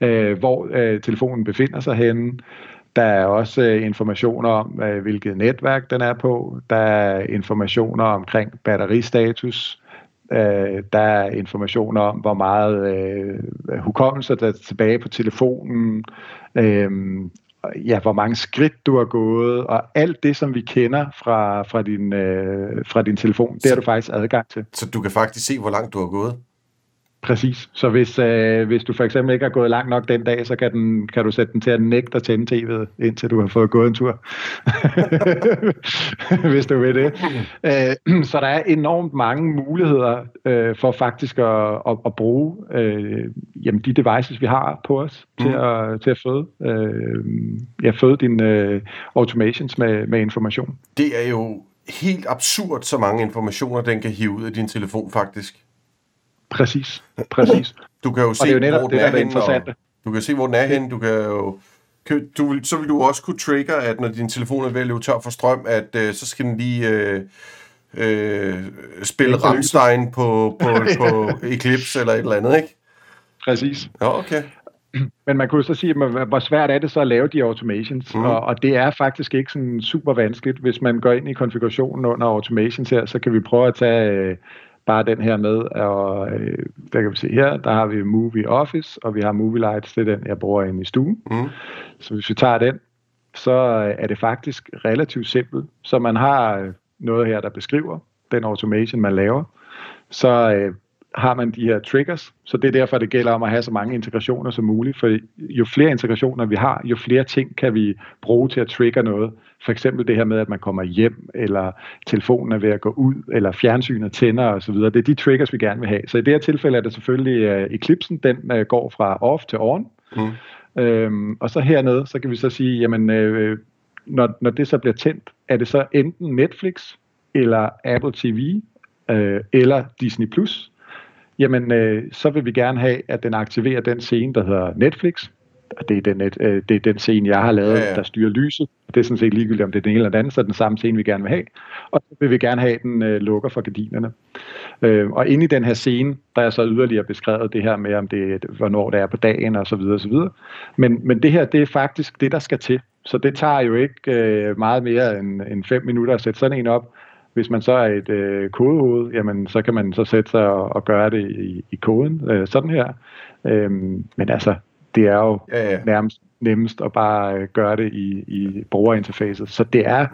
øh, hvor øh, telefonen befinder sig henne. Der er også øh, informationer om, øh, hvilket netværk den er på. Der er informationer omkring batteristatus. Øh, der er informationer om, hvor meget øh, hukommelse der er tilbage på telefonen. Øh, ja, hvor mange skridt du har gået, og alt det, som vi kender fra, fra, din, øh, fra din telefon, det har du faktisk adgang til. Så du kan faktisk se, hvor langt du har gået? Præcis. Så hvis, øh, hvis du for eksempel ikke har gået langt nok den dag, så kan, den, kan du sætte den til at nægte at tænde tv'et, indtil du har fået gået en tur. hvis du vil det. Øh, så der er enormt mange muligheder øh, for faktisk at, at, at bruge øh, jamen de devices, vi har på os, mm. til, at, til at føde, øh, ja, føde dine øh, automations med, med information. Det er jo helt absurd, så mange informationer, den kan hive ud af din telefon faktisk. Præcis, præcis. Du kan jo se, jo netop hvor den det, er, henne, og du kan se, hvor den er henne. Du kan jo, du, så vil du også kunne trigger, at når din telefon er ved at løbe tør for strøm, at øh, så skal den lige øh, øh, spille Rammstein på, på, på Eclipse eller et eller andet, ikke? Præcis. Ja, okay. Men man kunne så sige, hvor svært er det så at lave de automations? Mm. Og, og det er faktisk ikke sådan super vanskeligt. Hvis man går ind i konfigurationen under automations her, så kan vi prøve at tage øh, bare den her med, og øh, der kan vi se her, der har vi Movie Office, og vi har Movie Lights, det er den, jeg bruger inde i stuen. Mm. Så hvis vi tager den, så øh, er det faktisk relativt simpelt. Så man har øh, noget her, der beskriver den automation, man laver. Så øh, har man de her triggers, så det er derfor, det gælder om at have så mange integrationer som muligt, for jo flere integrationer vi har, jo flere ting kan vi bruge til at trigger noget. For eksempel det her med, at man kommer hjem, eller telefonen er ved at gå ud, eller fjernsynet tænder osv. Det er de triggers, vi gerne vil have. Så i det her tilfælde er det selvfølgelig uh, Eclipsen, den uh, går fra off til on. Mm. Øhm, og så hernede, så kan vi så sige, jamen, øh, når, når det så bliver tændt, er det så enten Netflix, eller Apple TV, øh, eller Disney+, Plus, jamen øh, så vil vi gerne have, at den aktiverer den scene, der hedder Netflix. Det er den, øh, det er den scene, jeg har lavet, ja, ja. der styrer lyset. Det er sådan set ligegyldigt, om det er den ene eller den anden, så er den samme scene, vi gerne vil have. Og så vil vi gerne have, at den øh, lukker for gardinerne. Øh, og inde i den her scene, der er så yderligere beskrevet det her med, om det, hvornår det er på dagen og så videre og så videre. Men, men det her, det er faktisk det, der skal til. Så det tager jo ikke øh, meget mere end, end fem minutter at sætte sådan en op. Hvis man så er et øh, kodehoved, jamen så kan man så sætte sig og, og gøre det i, i koden, øh, sådan her. Øhm, men altså, det er jo ja, ja. nærmest nemmest at bare øh, gøre det i, i brugerinterfacet. Så det er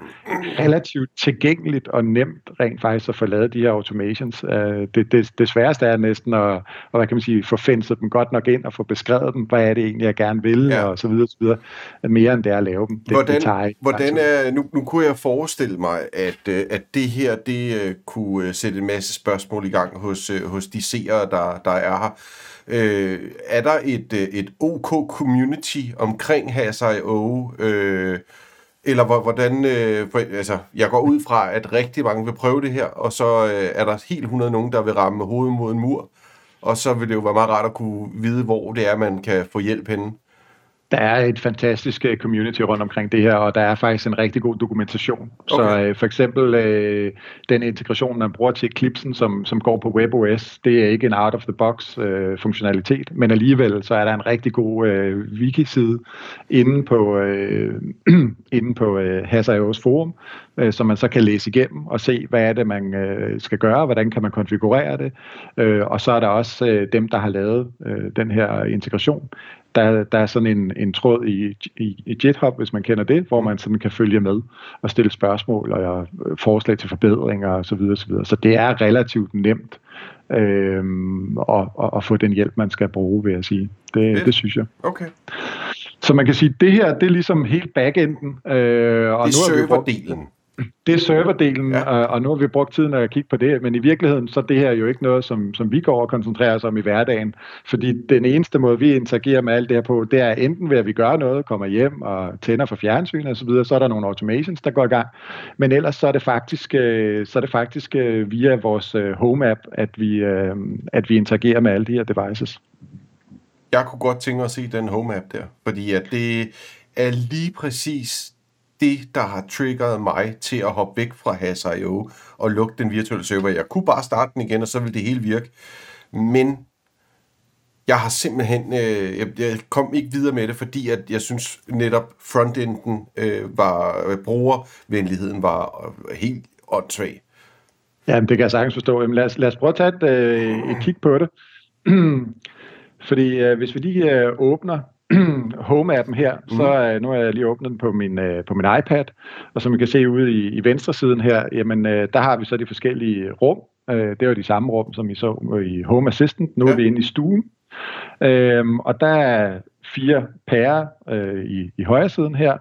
relativt tilgængeligt og nemt rent faktisk at få lavet de her automations. Øh, det, det, det sværeste er næsten at, at hvad kan man sige, få fænset dem godt nok ind og få beskrevet dem, hvad er det egentlig, jeg gerne vil, ja. og så videre, så videre. Mere end det er at lave dem. Det, hvordan, det tager hvordan er, nu, nu kunne jeg forestille mig, at, øh, at det her, det kunne sætte en masse spørgsmål i gang hos, hos de seere, der, der er her. Øh, er der et, øh, et OK community omkring Hasai.io? Øh, eller hvordan, øh, for, altså, jeg går ud fra, at rigtig mange vil prøve det her, og så øh, er der helt 100 nogen, der vil ramme hovedet mod en mur, og så vil det jo være meget rart at kunne vide, hvor det er, man kan få hjælp henne der er et fantastisk øh, community rundt omkring det her, og der er faktisk en rigtig god dokumentation. Okay. Så øh, for eksempel øh, den integration, man bruger til Eclipsen, som, som går på WebOS, det er ikke en out-of-the-box øh, funktionalitet, men alligevel så er der en rigtig god øh, wiki-side inde på, øh, inde på øh, Hasaios forum, øh, som man så kan læse igennem og se, hvad er det, man øh, skal gøre, hvordan kan man konfigurere det. Øh, og så er der også øh, dem, der har lavet øh, den her integration, der, der er sådan en, en tråd i, i, i GitHub, hvis man kender det, hvor man sådan kan følge med og stille spørgsmål og øh, forslag til forbedringer osv. Så, videre, så, videre. så det er relativt nemt øh, at, at, at få den hjælp, man skal bruge, vil jeg sige. Det, det, det synes jeg. Okay. Så man kan sige, at det her, det er ligesom helt backenden. Øh, og det er serverdelen det er serverdelen, ja. og, og nu har vi brugt tiden at kigge på det, men i virkeligheden så er det her jo ikke noget, som, som vi går og koncentrerer os om i hverdagen, fordi den eneste måde, vi interagerer med alt det her på, det er enten ved, at vi gør noget, kommer hjem og tænder for fjernsyn og så videre, så er der nogle automations, der går i gang, men ellers så er det faktisk, øh, så er det faktisk øh, via vores øh, home app, at vi, at vi interagerer med alle de her devices. Jeg kunne godt tænke mig at se den home app der, fordi at det er lige præcis det, der har triggeret mig til at hoppe væk fra Has.io og lukke den virtuelle server. Jeg kunne bare starte den igen, og så ville det hele virke. Men jeg har simpelthen, øh, jeg, jeg kom ikke videre med det, fordi at jeg synes netop frontenden øh, var, øh, brugervenligheden var øh, helt åndssvag. Ja, det kan jeg sagtens forstå. Jamen, lad, os, lad os prøve at tage et, øh, et kig på det. Fordi øh, hvis vi lige øh, åbner Home-appen her, mm. så øh, nu har jeg lige åbnet den på min, øh, på min iPad, og som I kan se ude i, i venstre siden her, jamen øh, der har vi så de forskellige rum. Det var de samme rum, som I så i Home Assistant. Nu ja. er vi inde i stuen. Øhm, og der er fire pærer øh, i, i højre siden her,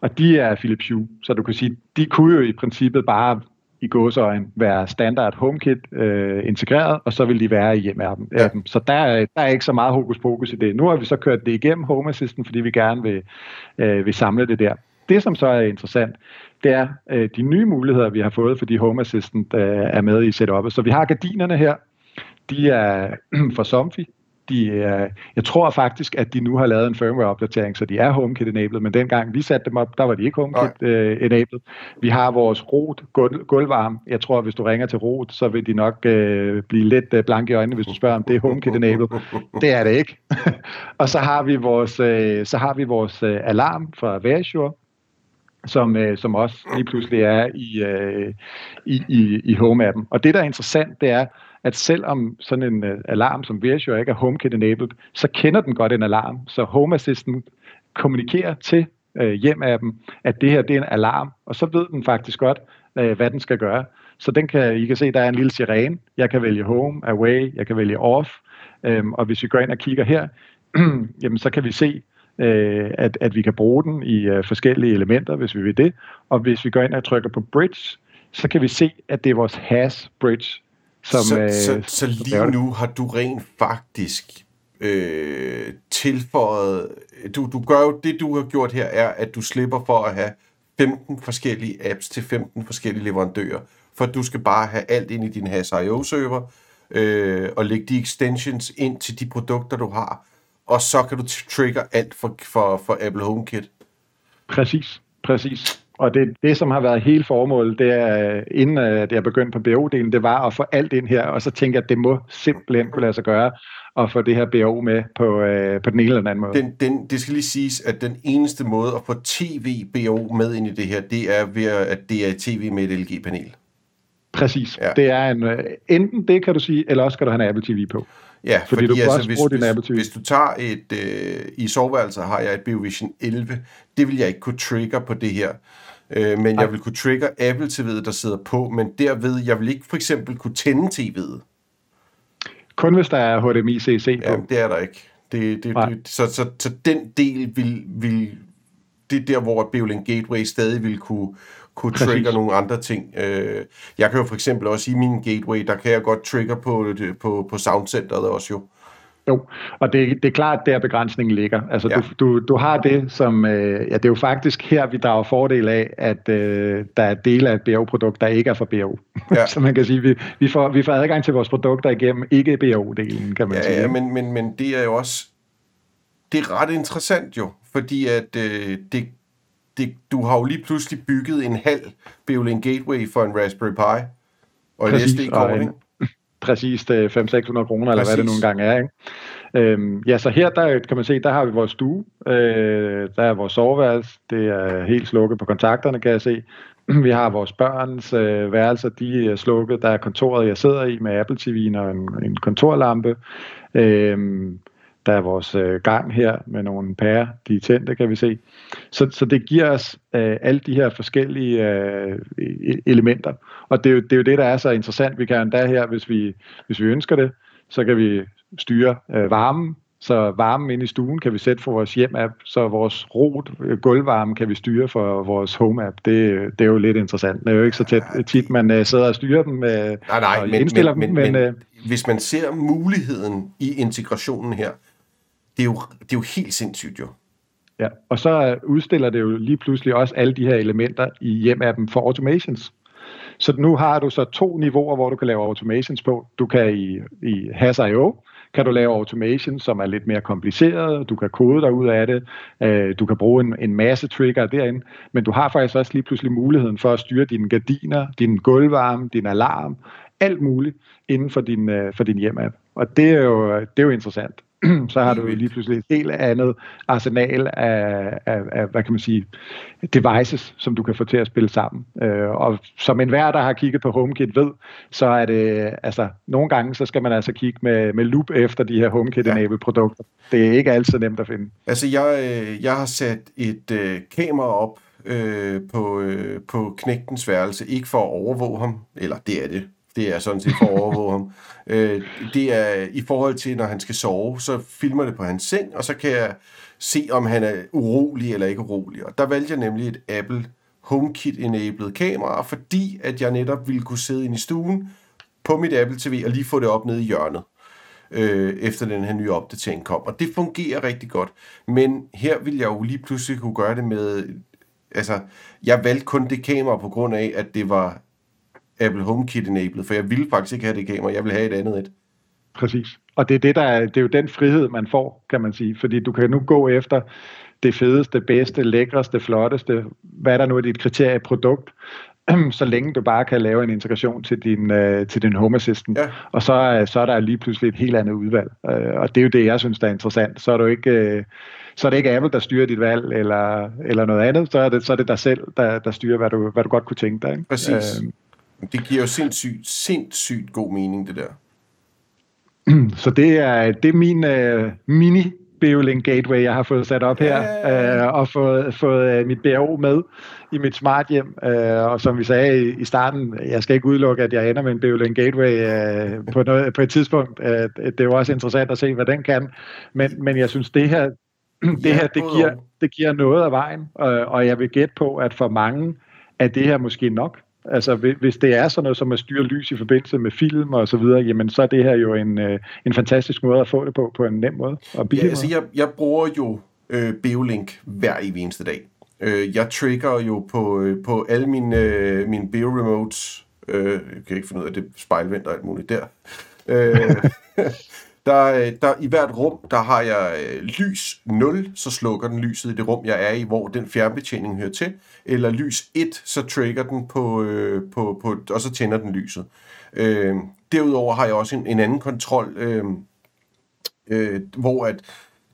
og de er Philips Hue. Så du kan sige, de kunne jo i princippet bare i gåsøjen være standard HomeKit øh, integreret, og så vil de være i hjemmeappen. Ja. Så der, er, der er ikke så meget hokus pokus i det. Nu har vi så kørt det igennem Home Assistant, fordi vi gerne vil, øh, vil samle det der. Det, som så er interessant, det er øh, de nye muligheder, vi har fået, fordi Home Assistant øh, er med i setupet. Så vi har gardinerne her. De er fra Somfy, de er, jeg tror faktisk, at de nu har lavet en firmware-opdatering, så de er HomeKit-enabled, men dengang vi satte dem op, der var de ikke HomeKit-enabled. Vi har vores rot gulvvarme. Jeg tror, at hvis du ringer til rot, så vil de nok øh, blive lidt øh, blanke i øjnene, hvis du spørger, om det er HomeKit-enabled. Det er det ikke. og så har vi vores, øh, så har vi vores øh, alarm fra Verisure, som, øh, som også lige pludselig er i, øh, i, i, i Home-appen. Og det, der er interessant, det er, at selvom sådan en uh, alarm som Virtual ikke er HomeKit-enabled, så kender den godt en alarm. Så Home Assistant kommunikerer til uh, hjem-appen, at det her det er en alarm, og så ved den faktisk godt, uh, hvad den skal gøre. Så den kan, I kan se, der er en lille sirene. Jeg kan vælge home, away, jeg kan vælge off. Øhm, og hvis vi går ind og kigger her, jamen, så kan vi se, øh, at, at vi kan bruge den i øh, forskellige elementer, hvis vi vil det. Og hvis vi går ind og trykker på bridge, så kan vi se, at det er vores hash bridge, som, så, øh, så, så lige nu har du rent faktisk øh, tilføjet... Du, du gør jo det, du har gjort her, er, at du slipper for at have 15 forskellige apps til 15 forskellige leverandører. For du skal bare have alt ind i din Has.io-server, øh, og lægge de extensions ind til de produkter, du har, og så kan du trigger alt for, for, for Apple HomeKit. Præcis, præcis. Og det, det, som har været hele formålet, det er, inden øh, at jeg begyndte på BO-delen, det var at få alt ind her, og så tænke jeg, at det må simpelthen kunne lade sig gøre at få det her BO med på, øh, på den ene eller anden måde. Den, den, det skal lige siges, at den eneste måde at få TV-BO med ind i det her, det er ved, at det er tv med et LG-panel. Præcis. Ja. Det er en, øh, enten det, kan du sige, eller også skal du have en Apple TV på. Ja, fordi, fordi du altså, hvis, hvis, Apple TV. hvis du tager et, øh, i soveværelset har jeg et BioVision 11, det vil jeg ikke kunne trigge på det her. Øh, men jeg vil kunne trigge Apple TV'et, der sidder på, men derved, jeg vil ikke for eksempel kunne tænde TV'et. Kun hvis der er HDMI CC på? Ja, det er der ikke. Det, det, det, så, så, så den del vil, vil det er der, hvor Beolink Gateway stadig vil kunne, kunne trigger nogle andre ting. Øh, jeg kan jo for eksempel også i min gateway, der kan jeg godt trigger på, på, på soundcenteret også jo. Jo, og det, det er klart, der begrænsningen ligger. Altså, ja. du, du, du har det som, øh, ja, det er jo faktisk her, vi drager fordel af, at øh, der er dele af et BO-produkt, der ikke er for BO. Ja. Så man kan sige, vi, vi, får, vi får adgang til vores produkter igennem ikke BO-delen, kan man ja, sige. Ja, men, men, men det er jo også, det er ret interessant jo, fordi at øh, det, det, du har jo lige pludselig bygget en halv BeoLink Gateway for en Raspberry Pi, og en SD-kort, ikke? præcis 500-600 kroner, eller hvad det nu engang er. Ikke? Øhm, ja, så her der kan man se, der har vi vores stue, øh, der er vores soveværelse, det er helt slukket på kontakterne, kan jeg se. Vi har vores børns øh, værelser, de er slukket. Der er kontoret, jeg sidder i med Apple TV'en og en, en kontorlampe. Øhm, der er vores øh, gang her med nogle pærer, de er tændte, kan vi se. Så, så det giver os øh, alle de her forskellige øh, e-, elementer. Og det er, jo, det er jo det, der er så interessant. Vi kan endda her, hvis vi, hvis vi ønsker det, så kan vi styre øh, varmen. Så varmen inde i stuen kan vi sætte for vores hjem-app, så vores rot, øh, gulvvarme kan vi styre for vores home-app. Det, det er jo lidt interessant. Det er jo ikke så tæt, tit, man uh, sidder og styrer dem uh, nej, nej, og men, indstiller men, dem. Men, men, men hvis man ser muligheden i integrationen her, det er jo, det er jo helt sindssygt jo. Ja, og så udstiller det jo lige pludselig også alle de her elementer i hjem-appen for automations. Så nu har du så to niveauer, hvor du kan lave automations på. Du kan i, i Has.io, kan du lave automation, som er lidt mere kompliceret, du kan kode dig ud af det, øh, du kan bruge en, en masse trigger derinde, men du har faktisk også lige pludselig muligheden for at styre dine gardiner, din gulvvarme, din alarm, alt muligt inden for din, øh, for din hjem-app. Og det er jo, det er jo interessant. så har du lige pludselig et helt andet arsenal af, af, af, hvad kan man sige, devices, som du kan få til at spille sammen. Øh, og som enhver, der har kigget på HomeKit ved, så er det, altså, nogle gange, så skal man altså kigge med, med loop efter de her HomeKit-enabled produkter. Det er ikke altid nemt at finde. Altså, jeg, øh, jeg har sat et øh, kamera op øh, på, øh, på knægtens værelse, ikke for at overvåge ham, eller det er det, det er sådan set for at overvåge ham. Øh, det er i forhold til, når han skal sove, så filmer det på hans seng, og så kan jeg se, om han er urolig eller ikke urolig. Og der valgte jeg nemlig et Apple HomeKit-enabled kamera, fordi at jeg netop ville kunne sidde inde i stuen på mit Apple TV og lige få det op nede i hjørnet, øh, efter den her nye opdatering kom. Og det fungerer rigtig godt. Men her vil jeg jo lige pludselig kunne gøre det med... Altså, jeg valgte kun det kamera på grund af, at det var Apple HomeKit enabled, for jeg ville faktisk ikke have det kamera, jeg vil have et andet et. Præcis. Og det er, det, der er, det er jo den frihed, man får, kan man sige. Fordi du kan nu gå efter det fedeste, bedste, lækreste, flotteste, hvad der nu er dit kriterie produkt, så længe du bare kan lave en integration til din, uh, til din Home Assistant. Ja. Og så, så er der lige pludselig et helt andet udvalg. Uh, og det er jo det, jeg synes, der er interessant. Så er, du ikke, så er det ikke Apple, der styrer dit valg, eller, eller noget andet. Så er det, så er det dig selv, der, der styrer, hvad du, hvad du godt kunne tænke dig. Ikke? Præcis. Uh, det giver jo sindssygt, sindssygt god mening, det der. Så det er, det er min uh, mini Beolink Gateway, jeg har fået sat op her, yeah. uh, og fået, fået uh, mit BO med i mit smart hjem. Uh, og som vi sagde i, i starten, jeg skal ikke udelukke, at jeg ender med en Beolink Gateway uh, på, noget, på et tidspunkt. Uh, det er jo også interessant at se, hvad den kan. Men, men jeg synes, det her, det, her, det, giver, det giver noget af vejen, uh, og jeg vil gætte på, at for mange er det her måske nok Altså hvis det er sådan noget som at styre lys i forbindelse med film og så videre, jamen så er det her jo en, øh, en fantastisk måde at få det på, på en nem måde. Og ja, altså jeg, jeg bruger jo øh, Beolink hver i eneste dag. Øh, jeg trigger jo på, øh, på alle mine, øh, mine Beo remotes. Øh, jeg kan ikke finde ud af det spejlvendt og alt muligt der. Øh, Der, øh, der, I hvert rum, der har jeg øh, lys 0, så slukker den lyset i det rum, jeg er i, hvor den fjernbetjening hører til. Eller lys 1, så trigger den på, øh, på, på og så tænder den lyset. Øh, derudover har jeg også en, en anden kontrol, øh, øh, hvor at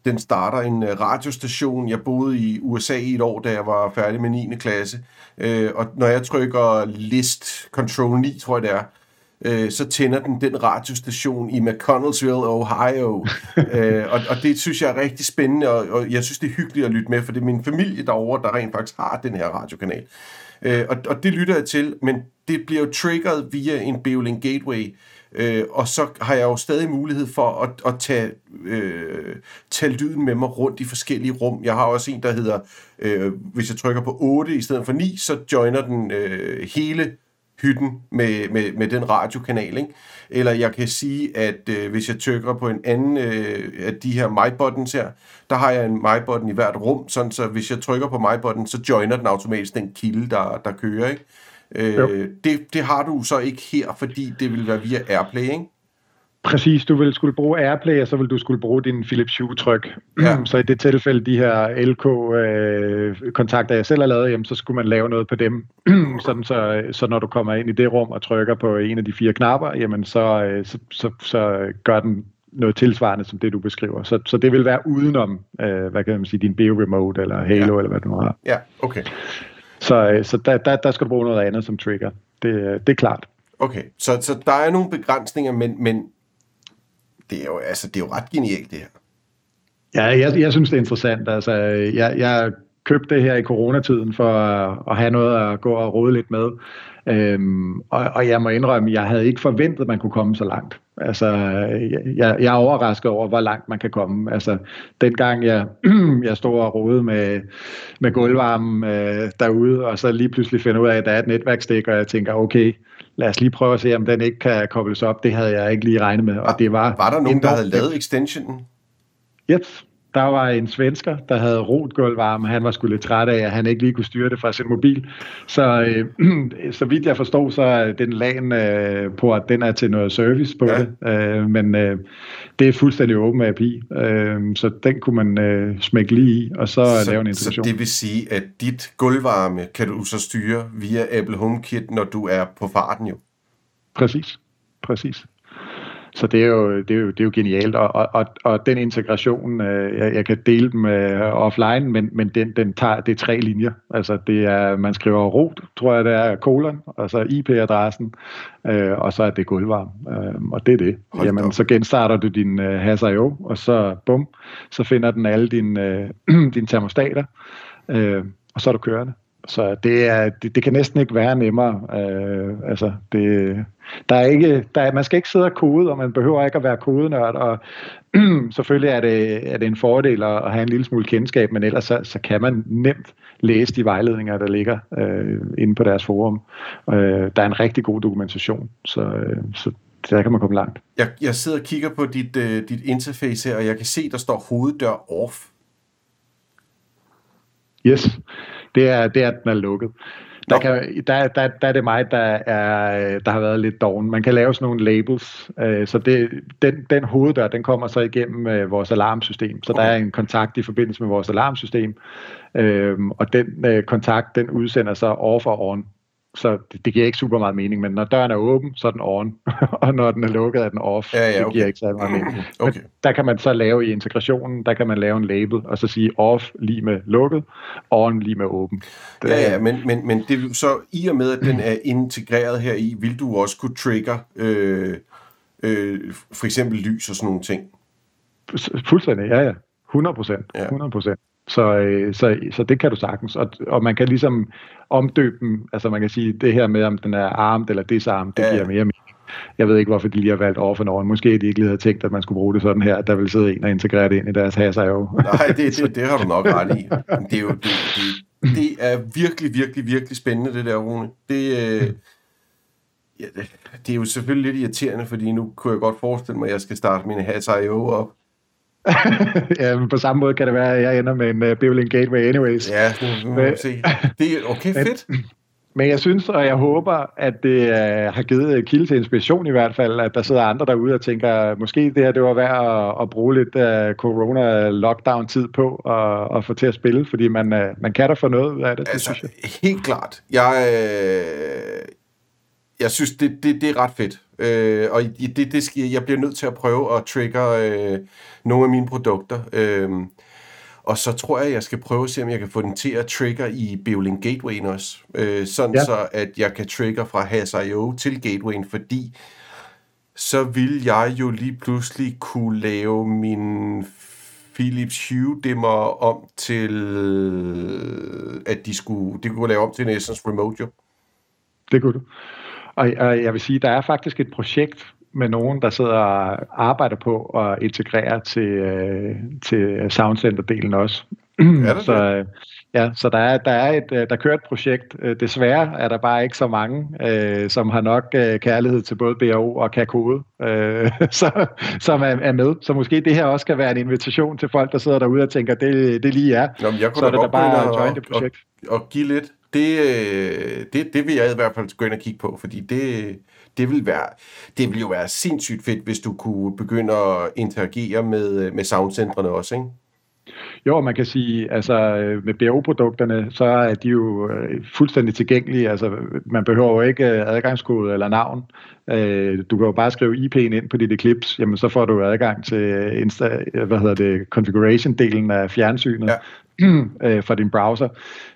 den starter en øh, radiostation. Jeg boede i USA i et år, da jeg var færdig med 9. klasse. Øh, og når jeg trykker list control 9, tror jeg det er, øh, så tænder den den radiostation i McConnellsville, Ohio. øh, og, og det synes jeg er rigtig spændende, og, og jeg synes, det er hyggeligt at lytte med, for det er min familie derovre, der rent faktisk har den her radiokanal. Øh, og, og det lytter jeg til, men det bliver jo triggeret via en Beolink Gateway, Øh, og så har jeg jo stadig mulighed for at, at tage, øh, tage lyden med mig rundt i forskellige rum. Jeg har også en, der hedder, øh, hvis jeg trykker på 8 i stedet for 9, så joiner den øh, hele hytten med, med, med den radiokanal. Ikke? Eller jeg kan sige, at øh, hvis jeg trykker på en anden øh, af de her my-buttons her, der har jeg en my-button i hvert rum, sådan så hvis jeg trykker på my-button, så joiner den automatisk den kilde, der, der kører. Ikke? Øh, det, det har du så ikke her, fordi det vil være via Airplay, ikke? Præcis, du vil skulle bruge Airplay, og så vil du skulle bruge din Philips Hue-tryk. Ja. Så i det tilfælde, de her LK-kontakter, øh, jeg selv har lavet, jamen, så skulle man lave noget på dem. Sådan så, så når du kommer ind i det rum og trykker på en af de fire knapper, jamen så, øh, så, så, så gør den noget tilsvarende som det, du beskriver. Så, så det vil være udenom, øh, hvad kan man sige, din Beo Remote eller Halo, ja. eller hvad du har. Ja, okay. Så, øh, så der, der, der skal du bruge noget andet som trigger. Det, det er klart. Okay, så, så der er nogle begrænsninger, men, men det er jo, altså, det er jo ret genialt, det her. Ja, jeg, jeg synes, det er interessant. Altså, jeg, jeg købte det her i coronatiden for at, have noget at gå og rode lidt med. Øhm, og, og jeg må indrømme, jeg havde ikke forventet, at man kunne komme så langt. Altså, jeg, jeg er overrasket over, hvor langt man kan komme. Altså, dengang jeg, jeg stod og rode med, med gulvvarmen øh, derude, og så lige pludselig finder ud af, at der er et netværkstik, og jeg tænker, okay, lad os lige prøve at se, om den ikke kan kobles op. Det havde jeg ikke lige regnet med. Og det var var der nogen, der havde lavet extensionen? Yes. Der var en svensker, der havde rot gulvvarme. Han var sgu lidt træt af, at han ikke lige kunne styre det fra sin mobil. Så, øh, så vidt jeg forstod, så er den lagen øh, på, at den er til noget service på ja. det. Øh, men øh, det er fuldstændig åben API, øh, så den kunne man øh, smække lige i, og så, så lave en integration. Så det vil sige, at dit gulvvarme kan du så styre via Apple HomeKit, når du er på farten jo? Præcis, præcis. Så det er jo, det er jo, det er jo genialt, og, og, og den integration, øh, jeg, jeg kan dele dem øh, offline, men, men den, den tager, det er tre linjer. Altså det er, man skriver rot, tror jeg det er, kolon, og så IP-adressen, øh, og så er det gulvvarme, øh, og det er det. Hold Jamen, så genstarter du din øh, Has.io, og så bum, så finder den alle dine, øh, dine termostater, øh, og så er du kørende. Så det, er, det, det kan næsten ikke være nemmere. Øh, altså, det, der er ikke, der er, man skal ikke sidde og kode, og man behøver ikke at være kodenørd, og selvfølgelig er det, er det en fordel at, have en lille smule kendskab, men ellers så, så kan man nemt læse de vejledninger, der ligger øh, inde på deres forum. Øh, der er en rigtig god dokumentation, så, øh, så der kan man komme langt. Jeg, jeg sidder og kigger på dit, øh, dit interface her, og jeg kan se, der står hoveddør off. Yes, det er, det er, at den er lukket. Der, kan, der, der, der er det mig, der, er, der har været lidt doven. Man kan lave sådan nogle labels, øh, så det, den, den hoveddør, den kommer så igennem øh, vores alarmsystem. Så okay. der er en kontakt i forbindelse med vores alarmsystem, øh, og den øh, kontakt, den udsender så off og on så det, det giver ikke super meget mening, men når døren er åben, så er den on, og når den er lukket, er den off. Ja, ja, okay. Det giver ikke så meget mening. Okay. Men der kan man så lave i integrationen, der kan man lave en label, og så sige off lige med lukket, on lige med åben. Det, ja, ja, men, men, men det, så i og med, at den er integreret her i, vil du også kunne trigger øh, øh, for eksempel lys og sådan nogle ting? Fuldstændig, ja, ja. 100 procent. 100 procent. Så, øh, så, så det kan du sagtens, og, og man kan ligesom omdøbe dem, altså man kan sige det her med, om den er armed eller disarmed, det ja. giver mere mening. Jeg ved ikke, hvorfor de lige har valgt off and on. Måske de ikke lige havde tænkt, at man skulle bruge det sådan her, at der vil sidde en og integrere det ind i deres hasser jo. Nej, det, det, det har du nok ret i. Det er jo det, det, det er virkelig, virkelig, virkelig spændende, det der, Rune. Det, øh, ja, det, det er jo selvfølgelig lidt irriterende, fordi nu kunne jeg godt forestille mig, at jeg skal starte mine Hasser.io op ja, men på samme måde kan det være, at jeg ender med en uh, Bivling Gateway anyways. Ja, nu må vi se. Det er okay fedt. Men, men jeg synes, og jeg håber, at det uh, har givet kilde til inspiration i hvert fald, at der sidder andre derude og tænker, måske det her det var værd at, at bruge lidt uh, corona-lockdown-tid på og, og få til at spille, fordi man, uh, man kan da få noget ud af det. Altså, synes jeg. helt klart. Jeg, øh, jeg synes, det, det, det er ret fedt. Øh, og det, det skal, jeg bliver nødt til at prøve at trigger øh, nogle af mine produkter. Øh, og så tror jeg, jeg skal prøve at se, om jeg kan få den til at trigger i Beolink Gateway også. Øh, sådan ja. så, at jeg kan trigger fra Has.io til Gatewayen, fordi så vil jeg jo lige pludselig kunne lave min Philips Hue dimmer om til, at de skulle, det kunne lave om til en Essence Remote jo. Det kunne du. Og, og jeg vil sige, der er faktisk et projekt med nogen, der sidder og arbejder på at integrere til, øh, til Soundcenter-delen også. Er det så, øh, ja, så der er, der er et, øh, der kører et projekt. Øh, desværre er der bare ikke så mange, øh, som har nok øh, kærlighed til både BAO og kan kode, øh, så, som er, er med. Så måske det her også kan være en invitation til folk, der sidder derude og tænker, det, det lige er. Jamen, jeg kunne så er det da bare at join det projekt. Og, og give lidt det, øh, det, det vil jeg i hvert fald gå ind og kigge på, fordi det, det, vil være, det vil jo være sindssygt fedt, hvis du kunne begynde at interagere med, med soundcentrene også, ikke? Jo, man kan sige, altså med BO-produkterne, så er de jo øh, fuldstændig tilgængelige. Altså, man behøver jo ikke øh, adgangskode eller navn. Du kan jo bare skrive IP'en ind på dit Eclipse, jamen så får du adgang til Insta, hvad hedder det, configuration-delen af fjernsynet. Ja. øh, fra din browser.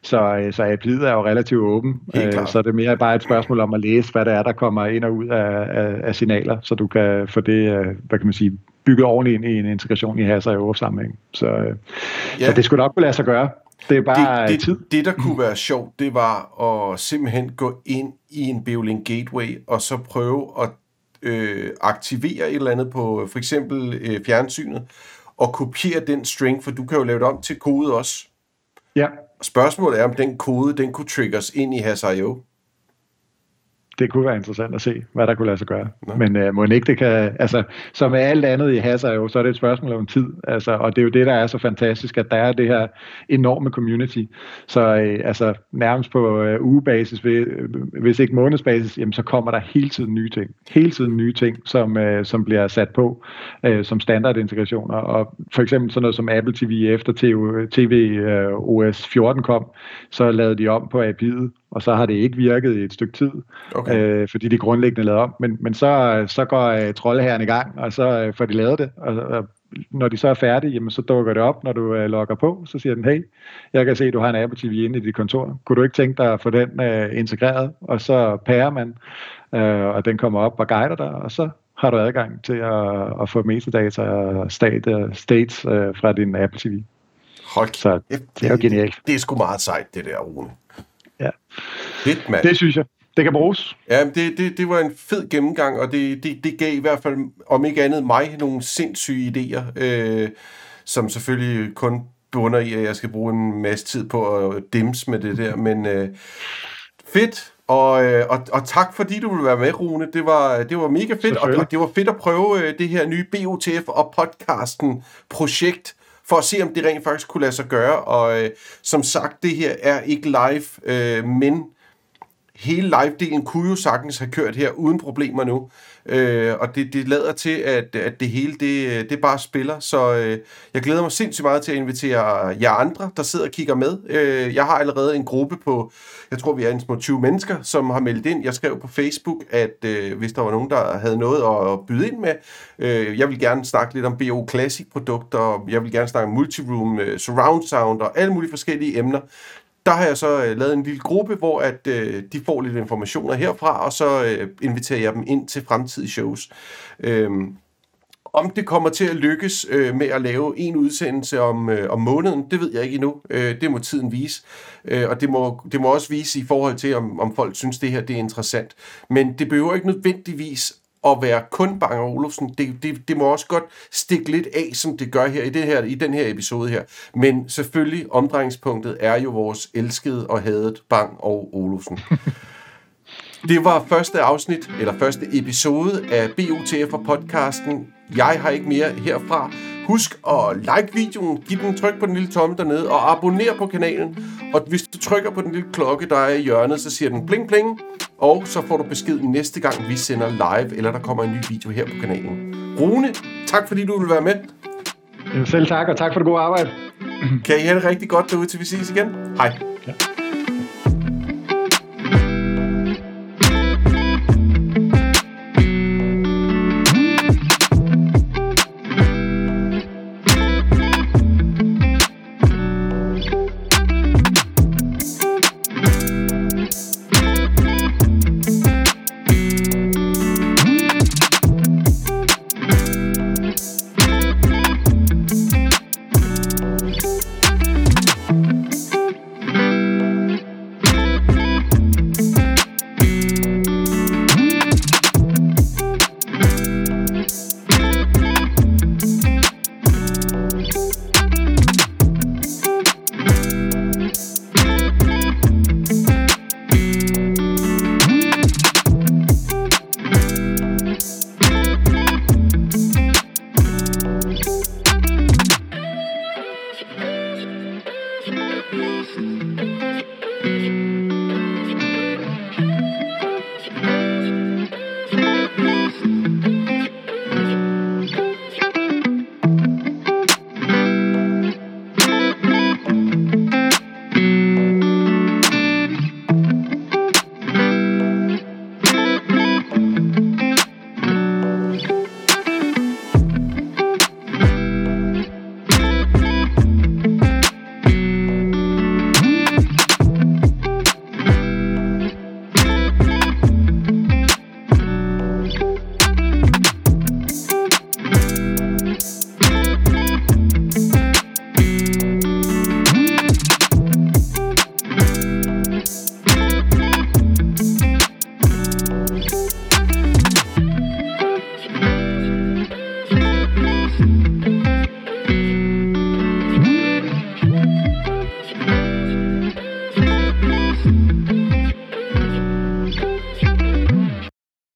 Så, øh, så API'et er jo relativt åben. Øh, så det er mere bare et spørgsmål om at læse, hvad det er, der kommer ind og ud af, af, af signaler, så du kan få det, øh, hvad kan man sige, bygget ordentligt ind i en integration i Hasser og sammenhæng. Så, øh, ja. så det skulle nok kunne lade sig gøre. Det er bare det, det, tid. Det, der kunne være sjovt, det var at simpelthen gå ind i en Beolink Gateway, og så prøve at øh, aktivere et eller andet på for eksempel øh, fjernsynet, og kopiere den string, for du kan jo lave det om til kode også. Ja. Spørgsmålet er, om den kode, den kunne triggers ind i Has.io. det kunne være interessant at se, hvad der kunne lade sig gøre. Nå. Men uh, må ikke det kan, altså, som med alt andet i Hasser jo, så er det et spørgsmål om tid. Altså, og det er jo det, der er så fantastisk, at der er det her enorme community. Så uh, altså, nærmest på uh, ugebasis, hvis ikke månedsbasis, jamen, så kommer der hele tiden nye ting. Hele tiden nye ting, som, uh, som bliver sat på uh, som standardintegrationer. Og for eksempel sådan noget som Apple TV efter TV, TV uh, OS 14 kom, så lavede de om på API'et, og så har det ikke virket i et stykke tid, okay. øh, fordi de grundlæggende lavet om. Men, men så, så går øh, troldeherren i gang, og så øh, får de lavet det, og, og når de så er færdige, jamen, så dukker det op, når du øh, logger på, så siger den, hey, jeg kan se, at du har en Apple TV inde i dit kontor. Kunne du ikke tænke dig at få den øh, integreret? Og så pærer man, øh, og den kommer op og guider dig, og så har du adgang til at, at få metadata og state, uh, states uh, fra din Apple TV. Hold så det er jo genialt. Det er sgu meget sejt, det der, Rune. Ja. Fedt, mand. Det synes jeg. Det kan bruges. Ja, det, det, det var en fed gennemgang, og det, det, det gav i hvert fald, om ikke andet, mig nogle sindssyge idéer, øh, som selvfølgelig kun bunder i, at jeg skal bruge en masse tid på at dims med det der, men øh, fedt, og, øh, og, og tak fordi du ville være med, Rune. Det var, det var mega fedt, og, og det var fedt at prøve øh, det her nye BOTF og podcasten projekt, for at se, om det rent faktisk kunne lade sig gøre. Og øh, som sagt, det her er ikke live, øh, men hele live-delen kunne jo sagtens have kørt her uden problemer nu. Øh, og det, det lader til, at, at det hele det, det bare spiller. Så øh, jeg glæder mig sindssygt meget til at invitere jer andre, der sidder og kigger med. Øh, jeg har allerede en gruppe på, jeg tror vi er en små 20 mennesker, som har meldt ind. Jeg skrev på Facebook, at øh, hvis der var nogen, der havde noget at byde ind med, øh, jeg vil gerne snakke lidt om BO Classic produkter, jeg vil gerne snakke om multiroom, øh, surround sound og alle mulige forskellige emner der har jeg så øh, lavet en lille gruppe, hvor at øh, de får lidt informationer herfra, og så øh, inviterer jeg dem ind til fremtidige shows. Øhm, om det kommer til at lykkes øh, med at lave en udsendelse om, øh, om måneden, det ved jeg ikke endnu. Øh, det må tiden vise. Øh, og det må, det må også vise i forhold til, om, om folk synes, det her det er interessant. Men det behøver ikke nødvendigvis at være kun Bang Olufsen. Det, det, det må også godt stikke lidt af, som det gør her i, det her i den her episode her. Men selvfølgelig, omdrejningspunktet er jo vores elskede og hadet Bang og Olufsen. Det var første afsnit, eller første episode af BUTF og podcasten. Jeg har ikke mere herfra. Husk at like videoen, giv den tryk på den lille tomme dernede, og abonner på kanalen. Og hvis du trykker på den lille klokke, der er i hjørnet, så siger den bling bling. Og så får du besked næste gang, vi sender live, eller der kommer en ny video her på kanalen. Rune, tak fordi du vil være med. Selv tak, og tak for det gode arbejde. Kan I have det rigtig godt derude, til vi ses igen? Hej. Ja.